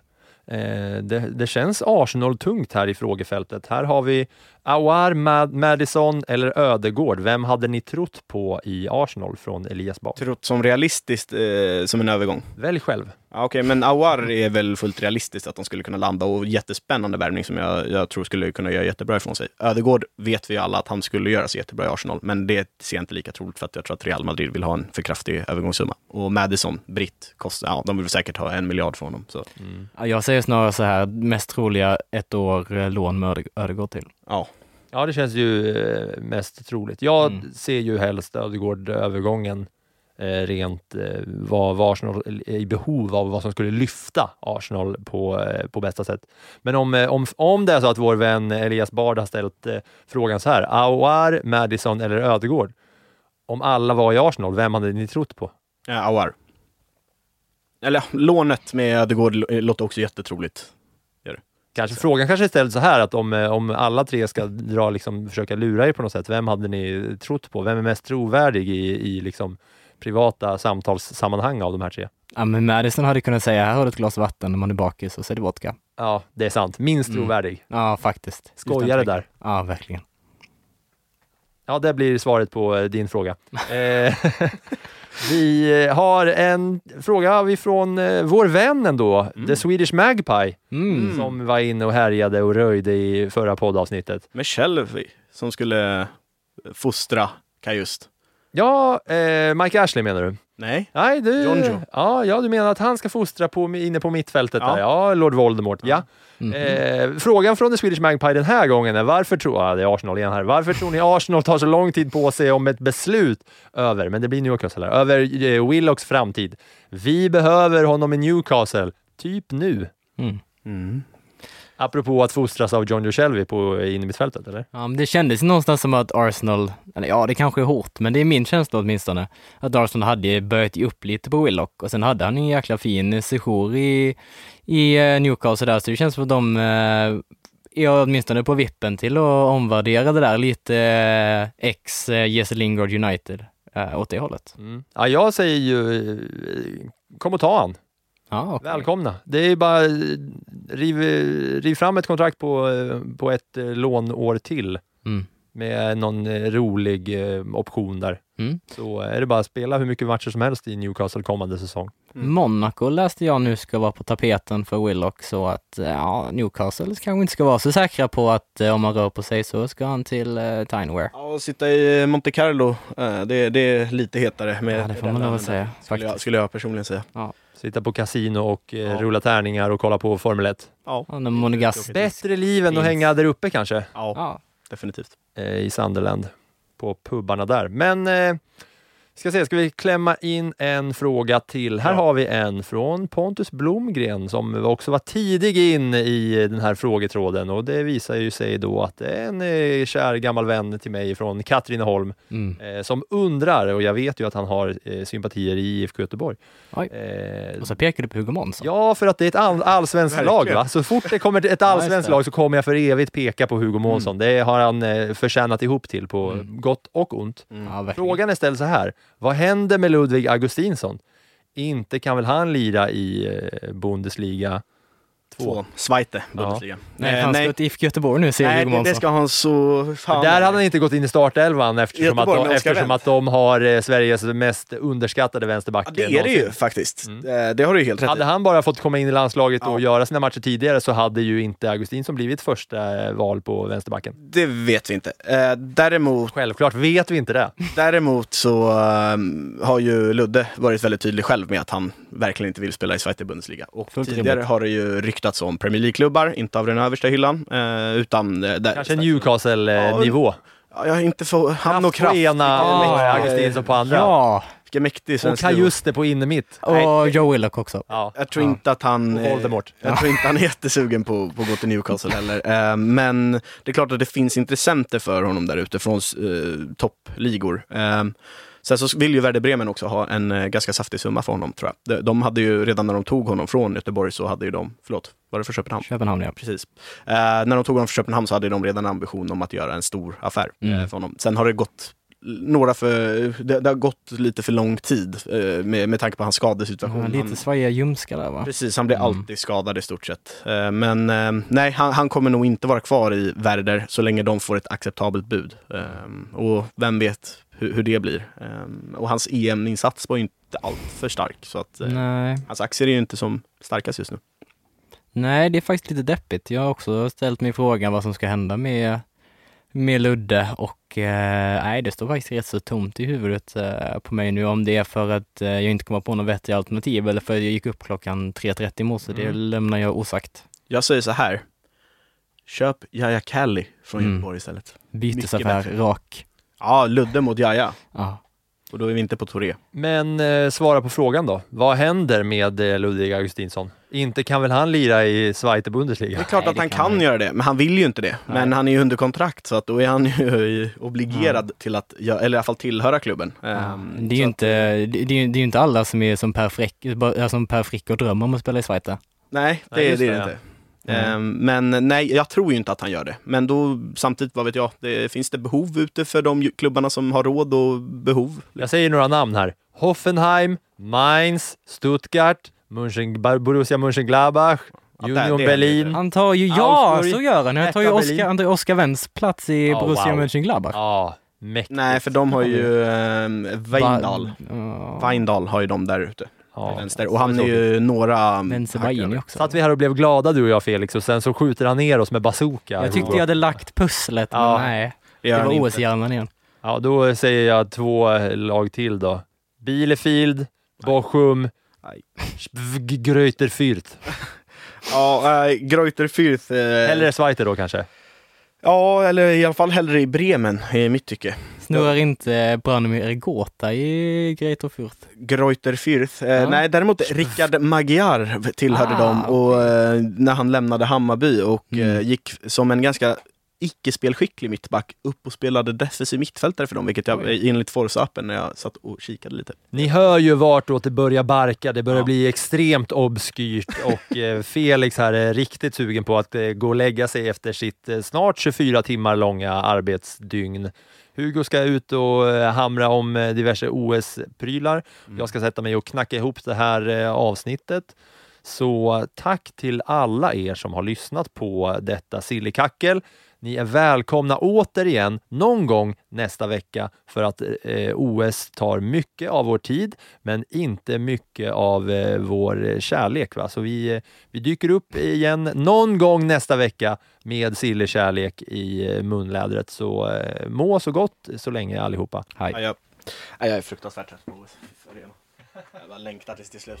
Eh, det, det känns Arsenal-tungt här i frågefältet. Här har vi Awar, Mad Madison eller Ödegård. Vem hade ni trott på i Arsenal från Elias Bak?
Trott som realistiskt eh, som en övergång.
Välj själv.
Ja, Okej, men Awar är väl fullt realistiskt att de skulle kunna landa och jättespännande värvning som jag, jag tror skulle kunna göra jättebra ifrån sig. Ödegård vet vi ju alla att han skulle göra sig jättebra i Arsenal, men det ser jag inte lika troligt för att jag tror att Real Madrid vill ha en för kraftig övergångssumma. Och Madison, britt, kostar, ja, de vill säkert ha en miljard från honom. Så,
Ja, Jag säger snarare så här, mest troliga ett år eh, lån med Öde- Ödegård till.
ja.
Ja, det känns ju eh, mest troligt. Jag
Mm.
ser ju helst Ödegård-övergången rent eh, vad, vad Arsenal är i behov av, vad som skulle lyfta Arsenal på, eh, på bästa sätt. Men om, eh, om, om det är så att vår vän Elias Bard har ställt eh, frågan så här, Aouar, Madison eller Ödegård? Om alla var i Arsenal, vem hade ni trott på?
Ja, Awar. Eller lånet med Ödegård låter också jättetroligt.
Kanske, frågan kanske är ställd så här att om, eh, om alla tre ska dra, liksom, försöka lura er på något sätt, vem hade ni trott på? Vem är mest trovärdig i, i liksom, privata samtalssammanhang av de här tre?
Ja, men Madison hade kunnat säga, här har du ett glas vatten när man är bakis och så är det vodka.
Ja, det är sant. Minst
Mm.
trovärdig.
Ja, faktiskt.
Skojare där.
Ja, verkligen.
Ja, det blir svaret på eh, din fråga. Eh, vi eh, har en fråga från vår vän ändå, The Swedish Magpie,
Mm.
som var inne och härjade och röjde i förra poddavsnittet.
Med Shelby som skulle fostra Kajust.
Ja, eh, Mike Ashley menar du?
Nej.
Nej, du, ja, ja, du menar att han ska fostra på, inne på mittfältet
Ja.
där? Ja, Lord Voldemort. Ja.
Mhm.
Eh, frågan från The Swedish Magpie den här gången är varför tror, ja, det är Arsenal igen här. Varför tror ni Arsenal tar så lång tid på sig om ett beslut över, men det blir Newcastle här, över eh, Willocks framtid? Vi behöver honom i Newcastle, typ nu.
Mm.
Mm.
Apropå att fostras av John Joe Shelby på in i mittfältet, eller?
Ja, men det kändes någonstans som att Arsenal, eller ja det kanske är hårt, men det är min känsla åtminstone, att Arsenal hade börjat ge upp lite på Willock och sen hade han en jäkla fin sejour i, i eh, Newcastle där, så det känns som att de eh, är åtminstone på vippen till att omvärdera det där lite eh, ex eh, Jesse Lingard United eh, åt det hållet.
Mm. Ja, jag säger ju, kom och ta han.
Ja, okej.
Välkomna. Det är bara eh, riv, riv fram ett kontrakt på, eh, på ett eh, lånår till
Mm.
med någon rolig option där.
Mm.
Så är det bara att spela hur mycket matcher som helst i Newcastle kommande säsong.
Monaco läste jag nu ska vara på tapeten för Willock så att ja, Newcastle kanske inte ska vara så säkra på att om man rör på sig så ska han till eh, Tineware.
Ja, och sitta i Monte Carlo, eh, det, det är lite hetare med
Ja, det får man lov att säga,
Skulle jag, skulle jag personligen säga.
Sitta på kasino och eh,
Ja.
rulla tärningar och kolla på Formel 1.
Ja,
Ja.
Bättre liv än att
Finns.
hänga där uppe kanske,
ja,
Ja,
definitivt.
eh, i Sunderland, på pubbarna där. Men eh, ska se, ska vi klämma in en fråga till? Här
Ja.
har vi en från Pontus Blomgren som också var tidig in i den här frågetråden och det visar ju sig då att det är en eh, kär gammal vän till mig från Katrineholm
mm.
eh, som undrar, och jag vet ju att han har eh, sympatier i IFK Göteborg. Eh,
Och så pekar du på Hugo Månsson.
Ja, för att det är ett all, allsvenskt lag. Va? Så fort det kommer ett allsvenskt lag så kommer jag för evigt peka på Hugo Månsson. Det har han eh, förtjänat ihop till på
Mm.
gott och ont.
Verkligen.
Frågan är ställd så här. Vad händer med Ludvig Augustinsson? Inte kan väl han lira i eh, Bundesliga
Två. Zweite Bundesliga.
Nej,
Eh,
han ska
nej,
till IFK Göteborg nu säger
nej det, ska han så... Fan.
Där hade han inte gått in i startelvan eftersom, att de, eftersom att de har eh, Sveriges mest underskattade vänsterback.
ja, det
eh,
är det ju faktiskt.
Mm.
Eh, Det har du helt rätt
Hade han bara fått komma in i landslaget och
Ja.
göra sina matcher tidigare så hade ju inte Augustinsson blivit första eh, val på vänsterbacken.
Det vet vi inte. Eh, Däremot,
Självklart vet vi inte det.
däremot så har ju Ludde varit väldigt tydlig själv med att han verkligen inte vill spela i Zweite Bundesliga. Och
Fullt
tidigare har det ju ryktats om Premier League-klubbar, inte av den översta hyllan, eh, utan... eh, Där,
Kanske Newcastle-nivå.
Ja, jag har inte för han och kraft.
ena och
mäktig-
Augustinsson på andra.
Ja,
Vilken mäktig
och
svensk duo.
Kajuste på innermitt.
och Joe Willock också.
Ja.
Jag tror
Ja.
inte att han...
Och
eh,
Voldemort.
Jag tror inte han är jättesugen på, på att gå till Newcastle heller. Eh, men det är klart att det finns intressenter för honom där ute från eh, toppligor. Sen så vill ju Werder Bremen också ha en eh, ganska saftig summa för honom tror jag. De, de hade ju redan när de tog honom från Göteborg så hade ju de, förlåt, var det för Köpenhamn?
Köpenhamn ja.
Precis. Eh, när de tog honom från Köpenhamn så hade de redan ambition om att göra en stor affär eh,
Mm.
för honom. Sen har det gått några för, det, det har gått lite för lång tid eh, med, med tanke på hans skadesituation.
Ja, lite svajiga ljumskar där va?
Precis, han blir
Mm.
alltid skadad i stort sett. Eh, Men eh, nej, han, han kommer nog inte vara kvar i Werder så länge de får ett acceptabelt bud. Eh, Och vem vet hur, hur det blir. Eh, Och hans EM-insats var ju inte allt för stark. Så att, eh,
Nej.
hans aktier är ju inte som starkast just nu.
Nej, det är faktiskt lite deppigt. Jag har också ställt mig frågan vad som ska hända med, med Ludde och eh, nej, det står faktiskt rätt så tomt i huvudet eh, på mig nu. Om det är för att eh, jag inte kommer på något vettigt alternativ eller för att jag gick upp klockan 3.30 i morse, det
Mm.
lämnar jag osagt.
Jag säger så här. Köp Jaja Kalli från
Mm.
Göteborg istället.
Bytesaffär, rak.
Ja, Ludde mot Jaja.
Ja.
Och då är vi inte på Touré.
Men eh, svara på frågan då. Vad händer med eh, Ludvig Augustinsson? Inte kan väl han lira i Zweite Bundesliga?
Det är klart
Nej,
att
det
han
kan
kan,
han
göra det, men han vill ju inte det. Men han är ju under kontrakt så att då är han ju obligerad till att, eller i alla fall tillhöra klubben. Ehm,
Det är ju inte, det, det är det är inte alla som är som Per Frick, som Per Frick och drömmer om att spela i
att, nej, det,
Nej, just
det är
det,
det
ja.
inte. Ehm, men nej, jag tror ju inte att han gör det. Men då samtidigt, vad vet jag, det, finns det behov ute för de klubbarna som har råd och behov?
Jag säger några namn här. Hoffenheim, Mainz, Stuttgart, Mönchen, Borussia Mönchengladbach, Union
det
Berlin.
Han tar ju, ja
Augsburg,
så gör han. Han tar ju Oscar, ju Oscar Wendts plats i
Ja,
Borussia
wow.
Mönchengladbach.
Ja, mäktigt.
Nej, för de har ju um, Weindal. Weindal har ju de där ute.
Ja.
Vänster. Och han är ju några... Hack
Baini
över.
också.
Satt vi här och blev glada du och jag Felix och sen så skjuter han ner oss med bazooka.
Jag tyckte jag hade lagt pusslet,
Ja.
men nej. Det var
inte.
OS-hjärnan igen.
Ja, då säger jag två lag till då. Bielefield, Bochum, Greuter Fürth.
Ja, äh, Greuter Fürth. Eh,
Eller Zweiter då kanske?
Ja, eller i alla fall hellre i Bremen, i mitt tycke.
Snurrar inte Branimir Gåta i Greater Fürth?
Greuter Fürth. Eh,
Ja.
Nej, däremot Rickard Magyar tillhörde
Ah,
dem och, eh, när han lämnade Hammarby och
Mm.
eh, gick som en ganska icke-spelskicklig mittback upp och spelade defensiv mittfältare för dem, vilket jag enligt Forza-appen när jag satt och kikade lite.
Ni hör ju vartåt det börjar barka. Det börjar
Ja.
bli extremt obskyrt och eh, Felix här är riktigt sugen på att eh, gå och lägga sig efter sitt eh, snart 24 timmar långa arbetsdygn. Hugo ska ut och hamra om diverse OS-prylar. Jag ska sätta mig och knacka ihop det här avsnittet. Så tack till alla er som har lyssnat på detta sillekackel. Ni är välkomna återigen någon gång nästa vecka för att eh, OS tar mycket av vår tid, men inte mycket av eh, vår kärlek. Va? Så vi, eh, vi dyker upp igen någon gång nästa vecka med sillekärlek i eh, munlädret. Så eh, må så gott så länge allihopa. Hej!
Ja, jag, ja, jag är fruktansvärt trött på OS. Jag bara längtar tills till slut.